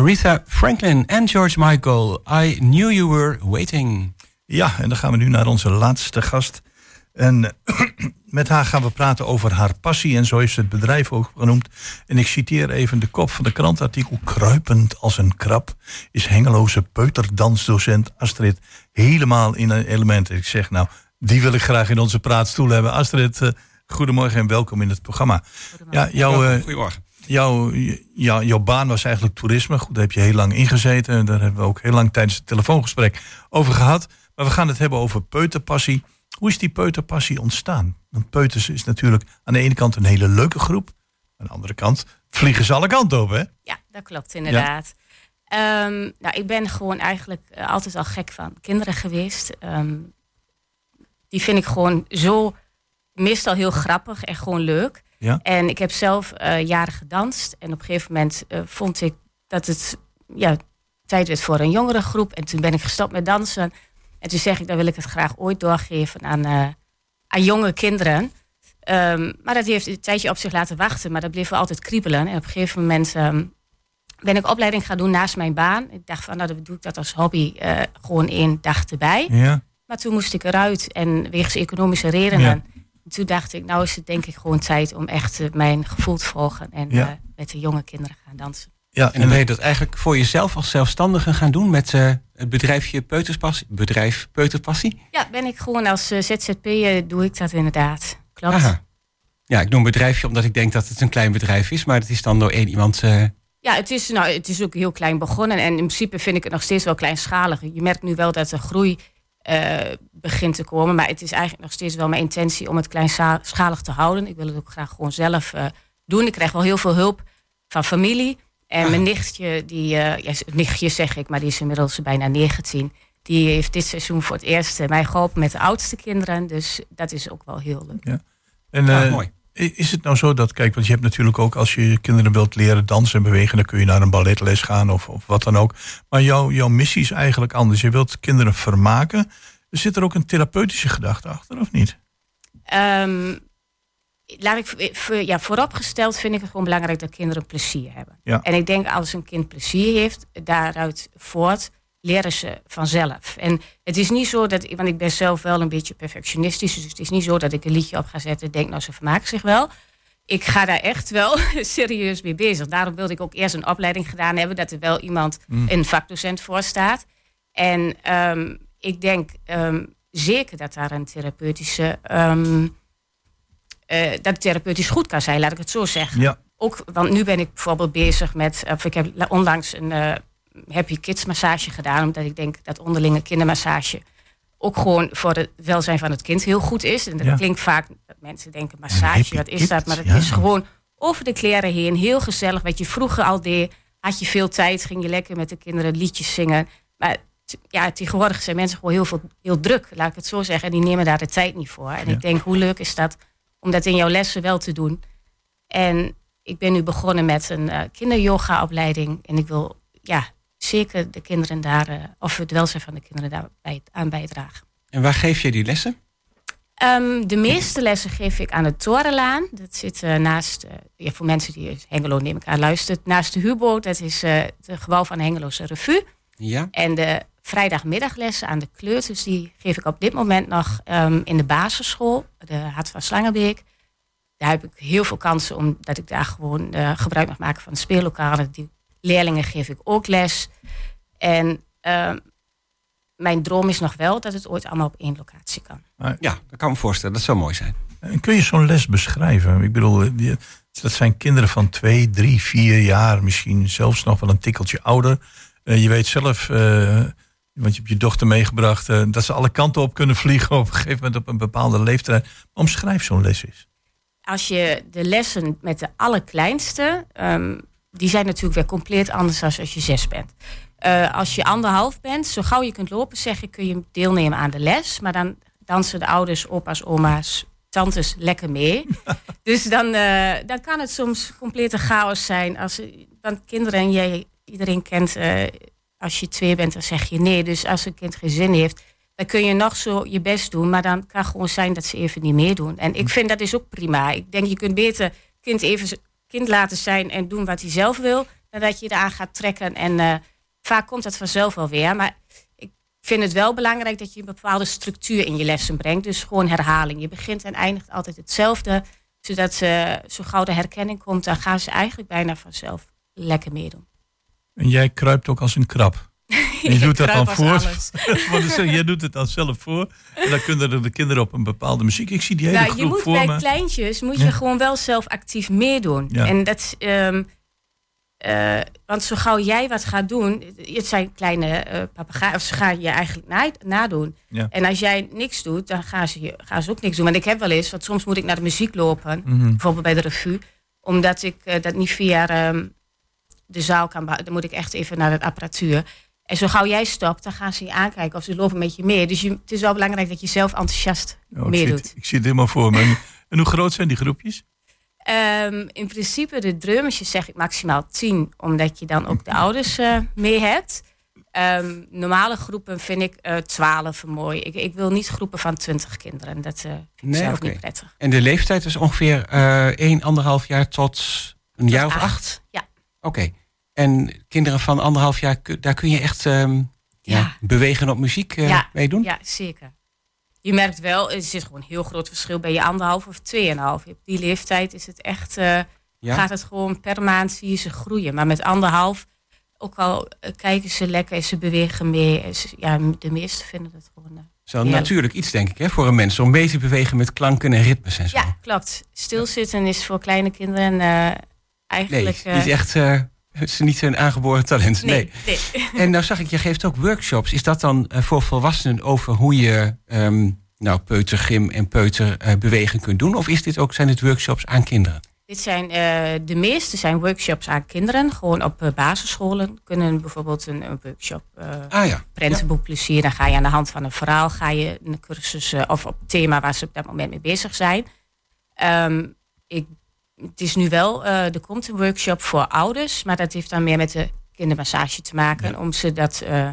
Aretha Franklin en George Michael. I knew you were waiting. Ja, en dan gaan we nu naar onze laatste gast. En met haar gaan we praten over haar passie. En zo heeft ze het bedrijf ook genoemd. En ik citeer even de kop van de krantartikel. Kruipend als een krab is Hengeloze peuterdansdocent Astrid helemaal in een element. Ik zeg nou, die wil ik graag in onze praatstoel hebben. Astrid, eh, goedemorgen en welkom in het programma. Ja, jouw, eh, Goedemorgen. Jouw, jouw baan was eigenlijk toerisme. Goed, daar heb je heel lang ingezeten. En Daar hebben we ook heel lang tijdens het telefoongesprek over gehad. Maar we gaan het hebben over peuterpassie. Hoe is die peuterpassie ontstaan? Want peuters is natuurlijk aan de ene kant een hele leuke groep. Aan de andere kant vliegen ze alle kanten op, hè? Ja, dat klopt inderdaad. Ehm, nou, ik ben gewoon eigenlijk eh, altijd al gek van kinderen geweest. Ehm, die vind ik gewoon zo meestal heel grappig en gewoon leuk. Ja. En ik heb zelf eh, jaren gedanst. En op een gegeven moment eh, vond ik dat het ja, tijd werd voor een jongere groep. En toen ben ik gestopt met dansen. En toen zeg ik, dan wil ik het graag ooit doorgeven aan, eh, aan jonge kinderen. Ehm, maar dat heeft een tijdje op zich laten wachten. Maar dat bleef wel altijd kriebelen. En op een gegeven moment ehm, ben ik opleiding gaan doen naast mijn baan. Ik dacht van, nou dan doe ik dat als hobby gewoon één dag erbij. Ja. Maar toen moest ik eruit en wegens economische redenen. Toen dacht ik, nou is het denk ik gewoon tijd om echt eh, mijn gevoel te volgen. En Ja. eh, met de jonge kinderen gaan dansen. ja En dan ben je dat eigenlijk voor jezelf als zelfstandige gaan doen met eh, het bedrijfje Peuterspassie. Bedrijf Peuterpassie. Ja, ben ik gewoon als ZZP'er doe ik dat inderdaad. Klopt. Aha. Ja, ik noem bedrijfje omdat ik denk dat het een klein bedrijf is, maar het is dan door één iemand. eh, Ja, het is, nou, het is ook heel klein begonnen. En in principe vind ik het nog steeds wel kleinschalig. Je merkt nu wel dat er groei begint te komen. Maar het is eigenlijk nog steeds wel mijn intentie om het kleinschalig te houden. Ik wil het ook graag gewoon zelf eh, doen. Ik krijg wel heel veel hulp van familie. En mijn nichtje, die, eh, ja, nichtje zeg ik, maar die is inmiddels bijna 19. Die heeft dit seizoen voor het eerst eh, mij geholpen met de oudste kinderen. Dus dat is ook wel heel leuk. En Ja, eh, mooi. Is het nou zo dat, kijk, want je hebt natuurlijk ook als je kinderen wilt leren dansen en bewegen, dan kun je naar een balletles gaan of, of wat dan ook. Maar jouw, jouw missie is eigenlijk anders. Je wilt kinderen vermaken. Zit er ook een therapeutische gedachte achter, of niet? Ehm, laat ik ja, vooropgesteld vind ik het gewoon belangrijk dat kinderen plezier hebben. Ja. En ik denk als een kind plezier heeft, daaruit voort leren ze vanzelf. En het is niet zo dat, want ik ben zelf wel een beetje perfectionistisch, dus het is niet zo dat ik een liedje op ga zetten en denk, nou ze vermaken zich wel. Ik ga daar echt wel serieus mee bezig. Daarom wilde ik ook eerst een opleiding gedaan hebben, dat er wel iemand, een vakdocent voor staat. En ehm, ik denk ehm, zeker dat daar een therapeutische, ehm, eh, dat therapeutisch goed kan zijn, laat ik het zo zeggen. Ja. Ook, want nu ben ik bijvoorbeeld bezig met, of ik heb la- onlangs een eh, Happy Kids massage gedaan, omdat ik denk dat onderlinge kindermassage ook gewoon voor het welzijn van het kind heel goed is. En dat Ja. klinkt vaak dat mensen denken massage, wat is dat? Maar het ja. is gewoon over de kleren heen, heel gezellig. Wat je vroeger al deed, had je veel tijd, ging je lekker met de kinderen liedjes zingen. Maar ja, tegenwoordig zijn mensen gewoon heel, veel, heel druk, laat ik het zo zeggen. En die nemen daar de tijd niet voor. En Ja. ik denk, hoe leuk is dat om dat in jouw lessen wel te doen? En ik ben nu begonnen met een eh kinderyoga-opleiding. En ik wil ja, zeker de kinderen daar, eh, of het welzijn van de kinderen daarbij aan bijdragen. En waar geef je die lessen? Ehm, de meeste lessen geef ik aan de Torenlaan. Dat zit eh, naast, eh, ja, voor mensen die Hengelo neem ik aan luistert, naast de Hubo. Dat is eh, het gebouw van de Hengeloze Revue. Ja. En de vrijdagmiddaglessen aan de kleuters, die geef ik op dit moment nog ehm, in de basisschool, de Hart van Slangenbeek. Daar heb ik heel veel kansen omdat ik daar gewoon gebruik mag maken van de speellokalen. Die leerlingen geef ik ook les. En ehm, mijn droom is nog wel dat het ooit allemaal op één locatie kan. ja, dat kan ik me voorstellen. Dat zou mooi zijn. En kun je zo'n les beschrijven? Ik bedoel, dat zijn kinderen van twee, drie, vier jaar, misschien zelfs nog wel een tikkeltje ouder. Eh, je weet zelf, eh, want je hebt je dochter meegebracht, eh, dat ze alle kanten op kunnen vliegen op een gegeven moment op een bepaalde leeftijd. Maar omschrijf zo'n les eens. als je de lessen met de allerkleinste, ehm, die zijn natuurlijk weer compleet anders dan als je zes bent. Eh, als je anderhalf bent, zo gauw je kunt lopen, zeg ik, kun je deelnemen aan de les. Maar dan dansen de ouders, opa's, oma's, tantes lekker mee. dus dan, eh, dan kan het soms complete chaos zijn. Als, want kinderen, en jij, iedereen kent, eh, als je twee bent, dan zeg je nee. Dus als een kind geen zin heeft, dan kun je nog zo je best doen. Maar dan kan gewoon zijn dat ze even niet meedoen. En ik vind dat is ook prima. Ik denk, je kunt beter kind even kind laten zijn en doen wat hij zelf wil. dan dat je eraan gaat trekken. En eh, vaak komt dat vanzelf wel weer. Maar ik vind het wel belangrijk dat je een bepaalde structuur in je lessen brengt. Dus gewoon herhaling. Je begint en eindigt altijd hetzelfde. Zodat ze, zo gauw de herkenning komt, dan gaan ze eigenlijk bijna vanzelf lekker meedoen. En jij kruipt ook als een krab. Je doet dat dan voor. jij doet het dan zelf voor. En dan kunnen de kinderen op een bepaalde muziek. Ik zie die hele Nou, je groep moet voor bij me. kleintjes moet Ja. je gewoon wel zelf actief meedoen. Ja. En dat, ehm, eh, want zo gauw jij wat gaat doen, het zijn kleine eh papegaaien, of ze gaan je eigenlijk na, nadoen. Ja. En als jij niks doet, dan gaan ze, je- gaan ze ook niks doen. Want ik heb wel eens, want soms moet ik naar de muziek lopen, Mhm. bijvoorbeeld bij de revue, omdat ik eh, dat niet via ehm, de zaal kan. Dan moet ik echt even naar de apparatuur. En zo gauw jij stopt, dan gaan ze je aankijken of ze lopen met je mee. Dus je, het is wel belangrijk dat je zelf enthousiast Oh, ik, meedoet. ik zie het helemaal voor me. En, hoe groot zijn die groepjes? Ehm, in principe de drummetjes zeg ik maximaal 10, omdat je dan ook de ouders eh, mee hebt. Ehm, normale groepen vind ik eh 12 mooi. Ik, ik wil niet groepen van 20 kinderen. Dat eh vind ik Nee, zelf oké. niet prettig. En de leeftijd is ongeveer eh 1, anderhalf jaar tot een jaar of acht? Ja. Oké. En kinderen van anderhalf jaar, daar kun je echt ehm, ja. Ja. bewegen op muziek eh, ja, mee doen? ja, zeker. Je merkt wel, er zit gewoon een heel groot verschil bij je anderhalf of tweeënhalf. Op die leeftijd is het echt, eh, Ja? gaat het gewoon per maand zie je ze groeien. Maar met anderhalf, ook al eh, kijken ze lekker en ze bewegen mee. en ze- ja, de meesten vinden het gewoon... Zo natuurlijk iets, denk ik, hè, voor een mens. Om mee te bewegen met klanken en ritmes en zo. Ja, klopt. Stilzitten is voor kleine kinderen nee, eigenlijk... is eh, echt het is niet een aangeboren talent. Nee. nee, nee. En nou zag ik, je geeft ook workshops. Is dat dan eh, voor volwassenen over hoe je ehm, nou, peutergym en peuterbeweging kunt doen? Of is dit ook, zijn het workshops aan kinderen? Dit zijn, eh, de meeste zijn workshops aan kinderen. Gewoon op eh, basisscholen kunnen bijvoorbeeld een, een workshop... eh Ah ja. prentenboekplezier. Dan ga je aan de hand van een verhaal ga je een cursus eh, of op het thema waar ze op dat moment mee bezig zijn. Ehm, ik, het is nu wel, eh, er komt een workshop voor ouders, maar dat heeft dan meer met de kindermassage te maken, om ze dat, eh,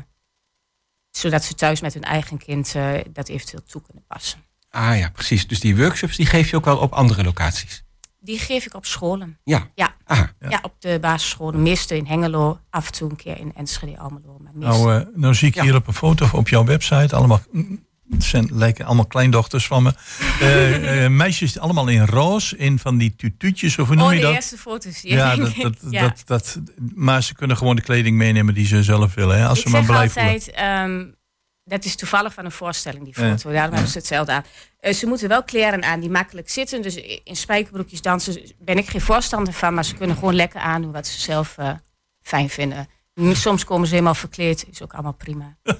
zodat ze thuis met hun eigen kind eh, dat eventueel toe kunnen passen. Ah ja, precies. Dus die workshops die geef je ook wel op andere locaties. Die geef ik op scholen. Ja. Ja, Ah, ja. op de basisscholen. Meeste in Hengelo, af en toe een keer in Enschede, Almelo. Maar meeste- Nou, eh, nou zie ik Ja. hier op een foto op jouw website allemaal. Zijn, lijken allemaal kleindochters van me. Eh, eh, meisjes allemaal in roze, in van die tutuutjes, of hoe noem oh, je de dat? eerste foto's. Ja, denk dat, dat, Ja. Dat, dat, maar ze kunnen gewoon de kleding meenemen die ze zelf willen. Hè, als ik ze maar zeg blij altijd, ehm, dat is toevallig van een voorstelling, die Ja. foto. Daarom hebben ze hetzelfde aan. Eh, ze moeten wel kleren aan die makkelijk zitten. Dus in spijkerbroekjes dansen ben ik geen voorstander van. Maar ze kunnen gewoon lekker aandoen wat ze zelf fijn vinden. Soms komen ze helemaal verkleed. Is ook allemaal prima.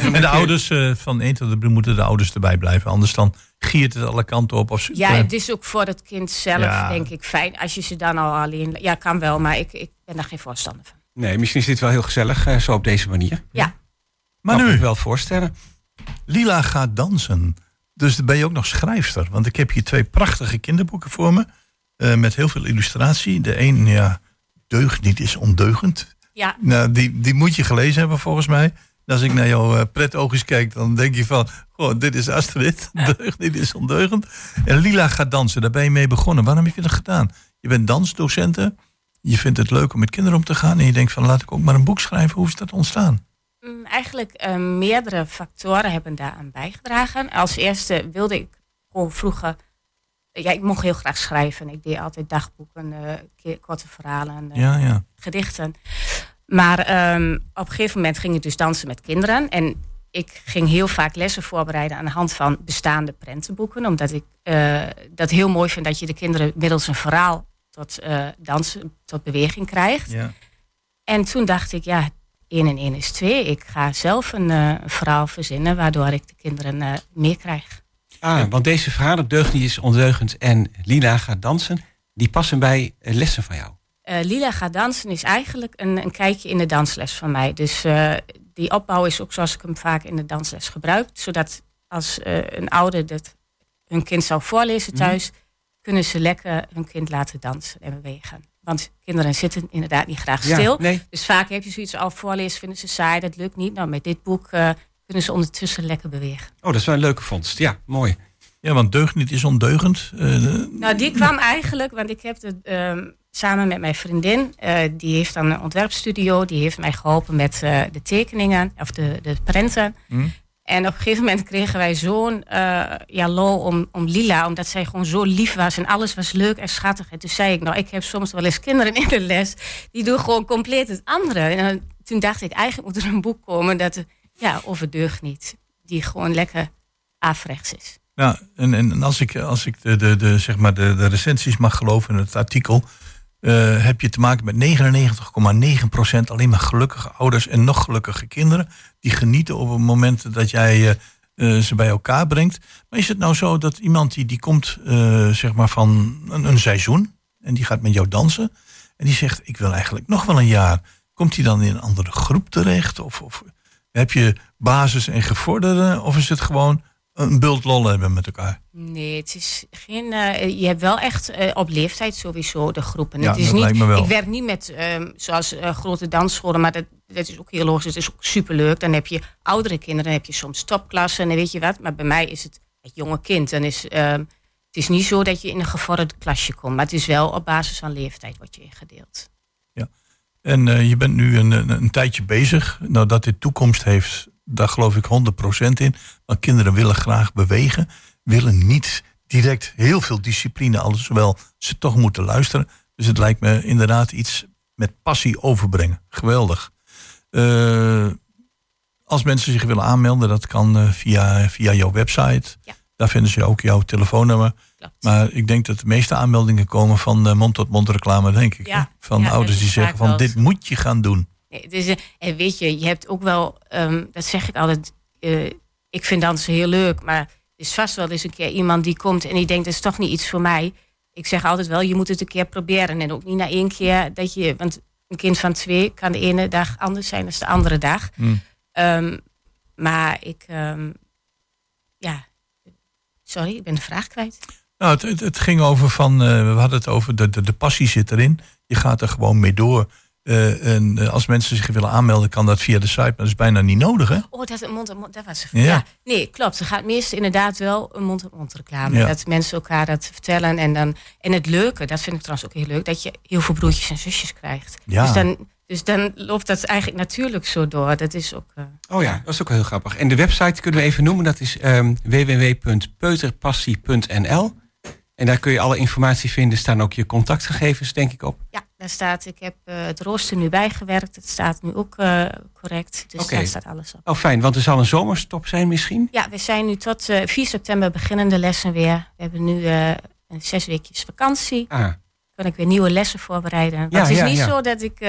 En de ouders eh, van één tot moeten de ouders erbij blijven. Anders dan giert het alle kanten op. Of ze- Ja, eh, het is ook voor het kind zelf, Ja. denk ik, fijn. Als je ze dan al alleen... Ja, kan wel, maar ik, ik ben daar geen voorstander van. nee, misschien is dit wel heel gezellig, eh, zo op deze manier. Ja. maar Kan ik nu, wel voorstellen. Lila gaat dansen. Dus dan ben je ook nog schrijfster. Want ik heb hier twee prachtige kinderboeken voor me. eh, met heel veel illustratie. De een, ja, deugd niet is ondeugend. Ja, Nou, die, die moet je gelezen hebben volgens mij. Als ik naar jouw uh, pretoogjes kijk, dan denk je van... Goh, dit is Astrid, deugd, dit is ondeugend. En Lila gaat dansen, daar ben je mee begonnen. Waarom heb je dat gedaan? Je bent dansdocente, je vindt het leuk om met kinderen om te gaan... en je denkt van, laat ik ook maar een boek schrijven. Hoe is dat ontstaan? Mm, Eigenlijk eh, meerdere factoren hebben daaraan bijgedragen. Als eerste wilde ik gewoon vroeger... Ja, ik mocht heel graag schrijven. Ik deed altijd dagboeken, ke- korte verhalen, Ja, ja. gedichten. Maar ehm, op een gegeven moment ging ik dus dansen met kinderen. En ik ging heel vaak lessen voorbereiden aan de hand van bestaande prentenboeken. Omdat ik eh, dat heel mooi vind dat je de kinderen middels een verhaal tot dansen, tot beweging krijgt. ja. En toen dacht ik, ja, 1 en 1 is 2. Ik ga zelf een, verhaal verzinnen waardoor ik de kinderen eh meekrijg. Ah, want deze verhalen, deugd niet is ondeugend en Lila gaat dansen, die passen bij eh, lessen van jou. Eh, Lila gaat dansen is eigenlijk een, een kijkje in de dansles van mij. Dus eh, die opbouw is ook zoals ik hem vaak in de dansles gebruik. Zodat als een ouder dat hun kind zou voorlezen thuis, kunnen ze lekker hun kind laten dansen en bewegen. Want kinderen zitten inderdaad niet graag stil. Ja, nee. Dus vaak heb je zoiets al voorlezen, vinden ze saai, dat lukt niet. Nou, met dit boek kunnen ze ondertussen lekker bewegen. Oh, dat is wel een leuke vondst. Ja, mooi. ja, want deugd niet is ondeugend. Eh, Nou, die kwam eigenlijk, want ik heb de, ehm, samen met mijn vriendin. Eh, die heeft dan een ontwerpstudio. Die heeft mij geholpen met eh, de tekeningen of de, de prenten. Hm? En op een gegeven moment kregen wij zo'n eh ja, lol om, om Lila, omdat zij gewoon zo lief was en alles was leuk en schattig. En toen zei ik, nou, ik heb soms wel eens kinderen in de les, die doen gewoon compleet het andere. En toen dacht ik, eigenlijk moet er een boek komen dat, ja, over deugniet, die gewoon lekker averechts is. Ja, en, en als ik, als ik de, de, de, zeg maar de, de recensies mag geloven in het artikel, eh, heb je te maken met 99,9% alleen maar gelukkige ouders en nog gelukkige kinderen. Die genieten op het moment dat jij eh, eh, ze bij elkaar brengt. Maar is het nou zo dat iemand die, die komt zeg maar van een, een seizoen en die gaat met jou dansen en die zegt ik wil eigenlijk nog wel een jaar. Komt hij dan in een andere groep terecht? Of, of heb je basis en gevorderde? Of is het gewoon een bult lol hebben met elkaar? Nee, het is geen. eh, je hebt wel echt eh, op leeftijd sowieso de groepen. Ja, het is niet, me wel. Ik werk niet met ehm, zoals eh, grote dansscholen, maar dat, dat is ook heel logisch. Het is ook superleuk. Dan heb je oudere kinderen, dan heb je soms topklassen en weet je wat. Maar bij mij is het het jonge kind. Dan is, ehm, het is niet zo dat je in een gevorderd klasje komt, maar het is wel op basis van leeftijd wordt je ingedeeld. En eh, je bent nu een, een, een tijdje bezig. Nou, dat dit toekomst heeft, daar geloof ik 100% in. Want kinderen willen graag bewegen. Willen niet direct heel veel discipline, alhoewel ze toch moeten luisteren. Dus het lijkt me inderdaad iets met passie overbrengen. Geweldig. Eh, als mensen zich willen aanmelden, dat kan eh, via, via jouw website. Ja. Daar vinden ze ook jouw telefoonnummer. Klopt. Maar ik denk dat de meeste aanmeldingen komen van eh, mond-tot-mond reclame, denk ik. Ja? Van ja, ouders die zeggen van dit moet je gaan doen. Nee, het is, eh, en weet je, je hebt ook wel, ehm, dat zeg ik altijd, eh, ik vind dansen heel leuk, maar er is vast wel eens een keer iemand die komt en die denkt, dat is toch niet iets voor mij. Ik zeg altijd wel, je moet het een keer proberen en ook niet na één keer dat je, want een kind van twee kan de ene dag anders zijn dan de andere dag. Hmm. Ehm, maar ik, ehm, ja, sorry, ik ben de vraag kwijt. Nou, het, het, het ging over van, eh, we hadden het over, de, de, de passie zit erin. Je gaat er gewoon mee door. Eh, en eh, als mensen zich willen aanmelden, kan dat via de site, maar dat is bijna niet nodig, hè? Oh, dat, mond -mond, dat was Ja. ja. Nee, klopt. Er gaat meestal inderdaad wel een mond-op-mond reclame. Ja. Dat mensen elkaar dat vertellen. En, dan, en het leuke, dat vind ik trouwens ook heel leuk, dat je heel veel broertjes en zusjes krijgt. Ja. Dus, dan, dus dan loopt dat eigenlijk natuurlijk zo door. Dat is ook. eh, Oh ja, dat is ook wel heel grappig. En de website kunnen we even noemen. Dat is ehm www.peuterpassie.nl. En daar kun je alle informatie vinden. Staan ook je contactgegevens, denk ik, op. ja, daar staat, ik heb eh, het rooster nu bijgewerkt. Het staat nu ook eh, correct. Dus daar staat alles op. Oh, fijn, want er zal een zomerstop zijn misschien. Ja, we zijn nu tot eh 4 september beginnen de lessen weer. We hebben nu een zes weekjes vakantie. Ah, kan ik weer nieuwe lessen voorbereiden. Ja, het is ja, niet ja. zo dat ik...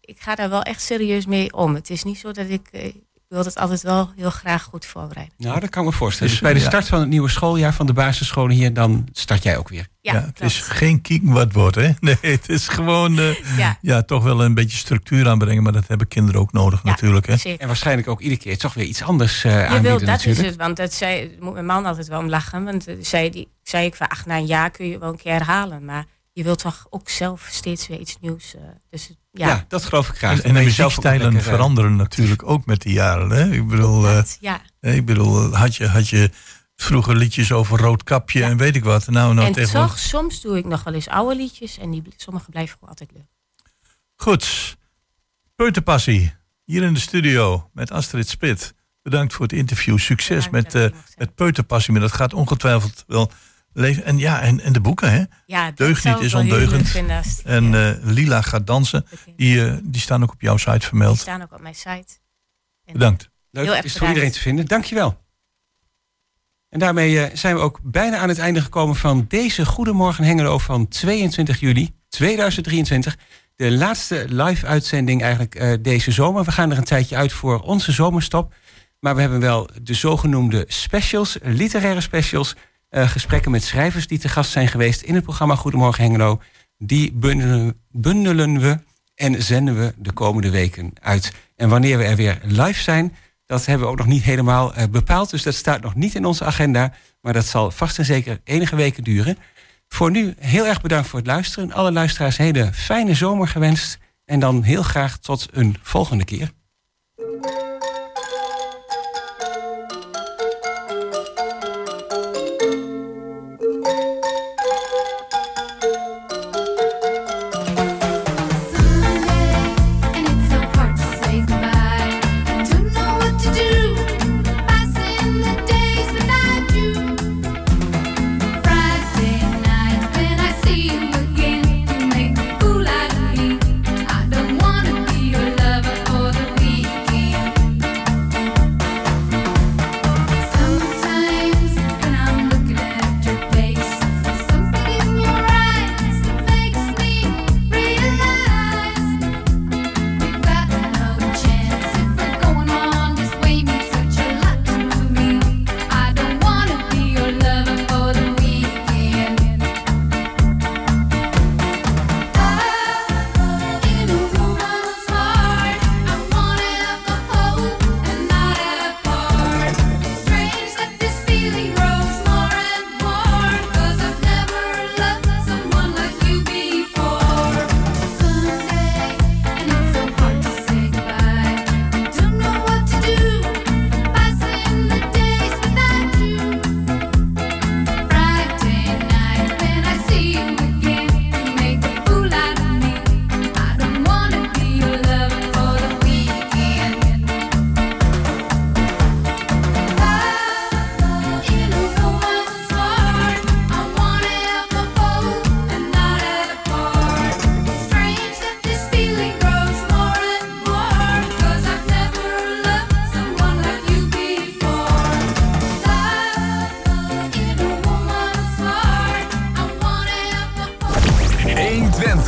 ik ga daar wel echt serieus mee om. Het is niet zo dat ik... ik wil het altijd wel heel graag goed voorbereiden. nou, dat kan ik me voorstellen. Dus, Dus bij de start van het nieuwe schooljaar van de basisscholen hier, dan start jij ook weer. Ja, het klopt. is geen kieken wat wordt, hè? Nee, het is gewoon, eh, Ja, ja, toch wel een beetje structuur aanbrengen. Maar dat hebben kinderen ook nodig Ja. natuurlijk, hè? zeker. En waarschijnlijk ook iedere keer toch weer iets anders eh Je aanbieden wil, dat natuurlijk. is het. Want dat zei, moet mijn man altijd wel om lachen. Want eh, zei, die, zei ik van, ach, na een jaar kun je wel een keer herhalen. Maar je wilt toch ook zelf steeds weer iets nieuws. eh, dus Ja. ja, dat geloof ik graag. En, en de muziekstijlen eh, veranderen natuurlijk ook met de jaren, hè? Ik bedoel, eh, dat, ja. ik bedoel had, je, had je vroeger liedjes over rood kapje en weet ik wat. Nou, nou en tegenwoordig. toch, soms doe ik nog wel eens oude liedjes. En die, sommige blijven gewoon altijd leuk. Goed. Peuterpassie, hier in de studio met Astrid Spit. Bedankt voor het interview. Succes met, eh met Peuterpassie. Maar dat gaat ongetwijfeld wel leven. En ja, en, en de boeken, hè? Ja, dat Deugd zou niet ik is ondeugend. die, En eh, Lila gaat dansen. Die, eh, die staan ook op jouw site Die vermeld. staan ook op mijn site. En- Bedankt. Leuk, het is voor iedereen te vinden. Dankjewel. En daarmee eh, zijn we ook bijna aan het einde gekomen van deze Goedemorgen Hengelo van 22 juli 2023. De laatste live-uitzending eigenlijk eh, deze zomer. We gaan er een tijdje uit voor onze zomerstop. Maar we hebben wel de zogenoemde specials, literaire specials. Eh, gesprekken met schrijvers die te gast zijn geweest in het programma Goedemorgen Hengelo. Die bundelen, we en zenden we de komende weken uit. En wanneer we er weer live zijn, dat hebben we ook nog niet helemaal eh, bepaald. Dus dat staat nog niet in onze agenda. Maar dat zal vast en zeker enige weken duren. Voor nu heel erg bedankt voor het luisteren. Alle luisteraars hele fijne zomer gewenst. En dan heel graag tot een volgende keer.